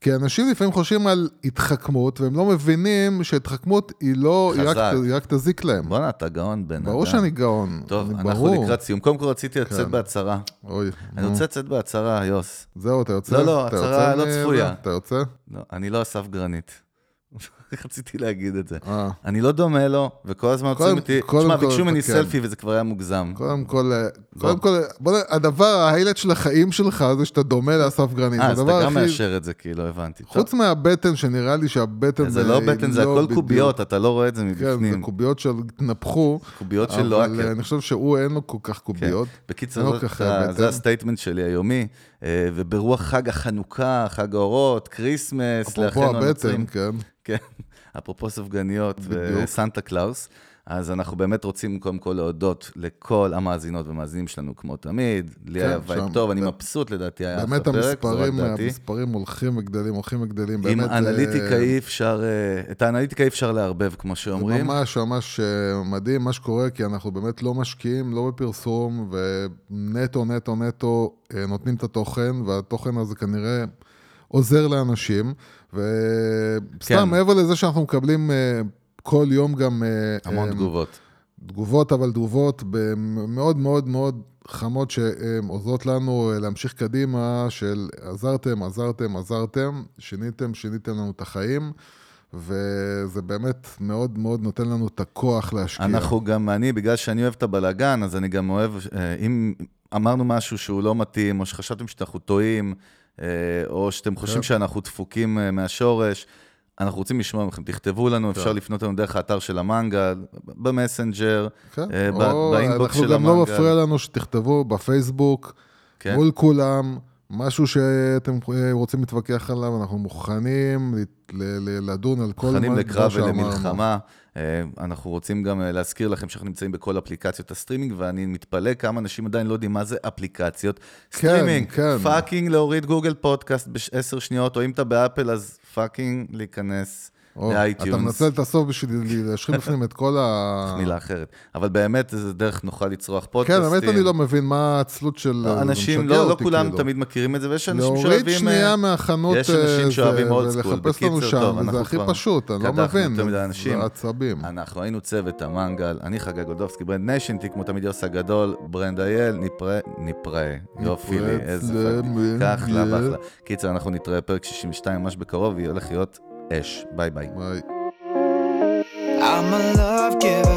D: כי אנשים לפעמים חושבים על התחכמות, והם לא מבינים שהתחכמות היא לא, היא רק. היא רק תזיק להם.
C: בואנה, אתה גאון, בן אדם.
D: ברור שאני גאון.
C: טוב,
D: אני
C: אנחנו
D: ברור.
C: לקראת סיום. קודם כל רציתי לצאת
D: כן.
C: בהצהרה.
D: אוי,
C: אני. רוצה לצאת בהצהרה, יוס.
D: זהו, אתה יוצא?
C: לא, לא, הצהרה לא? צפויה.
D: אתה יוצא?
C: לא, אני לא אסף גרנית. רציתי להגיד את זה.
D: אה.
C: אני לא דומה לו, וכל הזמן עוצרים אותי. תשמע, ביקשו ממני
D: כן.
C: סלפי וזה כבר היה מוגזם.
D: קודם כל, אה, קודם כל, בוא. הדבר, ההיילט של החיים שלך זה שאתה דומה לאסף גרנית.
C: אה, אז אתה גם מאשר את זה, כי לא הבנתי.
D: חוץ מהבטן, שנראה לי שהבטן
C: זה לא
D: היא
C: בטן, זה
D: לא
C: הכל קוביות, אתה לא רואה את זה
D: כן, זה
C: מבפנים.
D: קוביות שהתנפחו.
C: קוביות של
D: אבל
C: לואקר.
D: אה, אני חושב שהוא אין לו כל כך
C: כן.
D: קוביות.
C: בקיצור.
D: זה
C: ה statement שלי היומי, אה, וברוח חג החנוכה, חג האורות, כריסמס,
D: אפרופו
C: לאחינו
D: הבטן,
C: הנוצרים.
D: כן.
C: כן, אפרופו סופגניות. וסנטה קלאוס. אז אנחנו באמת רוצים קודם כל להודות לכל המאזינות והמאזינים שלנו, כמו תמיד. לי
D: כן,
C: היה
D: vibe.
C: טוב, אני
D: ב-
C: מבסוט לדעתי היה אחלה
D: באמת
C: פרק, זו רק
D: המספרים,
C: דעתי.
D: המספרים הולכים וגדלים, הולכים וגדלים.
C: עם
D: באמת, אה,
C: אנליטיקה אי אפשר, אה, את האנליטיקה אי אפשר לערבב, כמו
D: זה
C: שאומרים.
D: ממש ממש אה, מדהים מה שקורה, כי אנחנו באמת לא משקיעים, לא בפרסום, ונטו, נטו, נטו אה, נותנים את התוכן, והתוכן הזה כנראה עוזר לאנשים. וסתם,
C: כן.
D: מעבר לזה שאנחנו מקבלים אה, כל יום גם... אה,
C: המון
D: אה,
C: תגובות.
D: תגובות, אבל תגובות מאוד מאוד מאוד חמות שעוזרות לנו אה, להמשיך קדימה, של עזרתם, עזרתם, עזרתם, שיניתם, שיניתם לנו את החיים, וזה באמת מאוד מאוד נותן לנו את הכוח להשקיע.
C: אנחנו גם, אני, בגלל שאני אוהב את הבלאגן, אז אני גם אוהב, אם אמרנו משהו שהוא לא מתאים, או שחשבתם שאנחנו טועים, או שאתם חושבים
D: כן.
C: שאנחנו דפוקים מהשורש, אנחנו רוצים לשמוע מכם, תכתבו לנו, אפשר לפנות לנו דרך האתר של המנגל, במסנג'ר,
D: כן?
C: אה, באינבוקס של
D: אנחנו גם לא
C: המנגל.
D: מפריע לנו שתכתבו בפייסבוק,
C: כן.
D: מול כולם, משהו שאתם אה, רוצים להתווכח עליו, אנחנו מוכנים לדון על כל
C: מוכנים
D: מה
C: לקרב
D: שאמרנו.
C: ולמלחמה. אה, אנחנו רוצים גם אה, להזכיר לכם שאנחנו נמצאים בכל אפליקציות הסטרימינג, ואני מתפלא כמה אנשים עדיין לא יודעים מה זה אפליקציות סטרימינג.
D: כן.
C: פאקינג להוריד גוגל פודקאסט בעשר שניות, או אם אתה באפל, אז פאקינג להיכנס
D: או, אתה
C: לאייטיונס.
D: מנצל את הסוף בשביל להשחיל בפנים את כל ה...
C: מילה אחרת. אבל באמת, זו דרך נוחה לצרוך
D: כן,
C: פודקאסטים.
D: באמת אני לא מבין מה העצלות של... זה
C: אנשים, לא, לא כולם
D: כאילו.
C: תמיד מכירים את זה, ויש אנשים
D: להוריד
C: שאוהבים...
D: שנייה
C: אה,
D: מהחנות
C: יש אנשים
D: אה,
C: שאוהבים
D: זה, לנו
C: בקיצור,
D: שם,
C: טוב, אנחנו
D: הכי
C: כבר
D: פשוט, אני לא מבין. זה עצבים.
C: אנחנו היינו צוות המנגל, אני חגי גולדובסקי, ברנד ניישנטי, כמו תמיד יוסי הגדול, ברנד אייל, נפרה, נפרה, יופי לי, איזה פאק, אחלה. קיצר, אנחנו נתראה פרק 62 ממש בקרוב, הולך להיות Ash. Bye bye.
D: Bye.
B: I'm a love giver.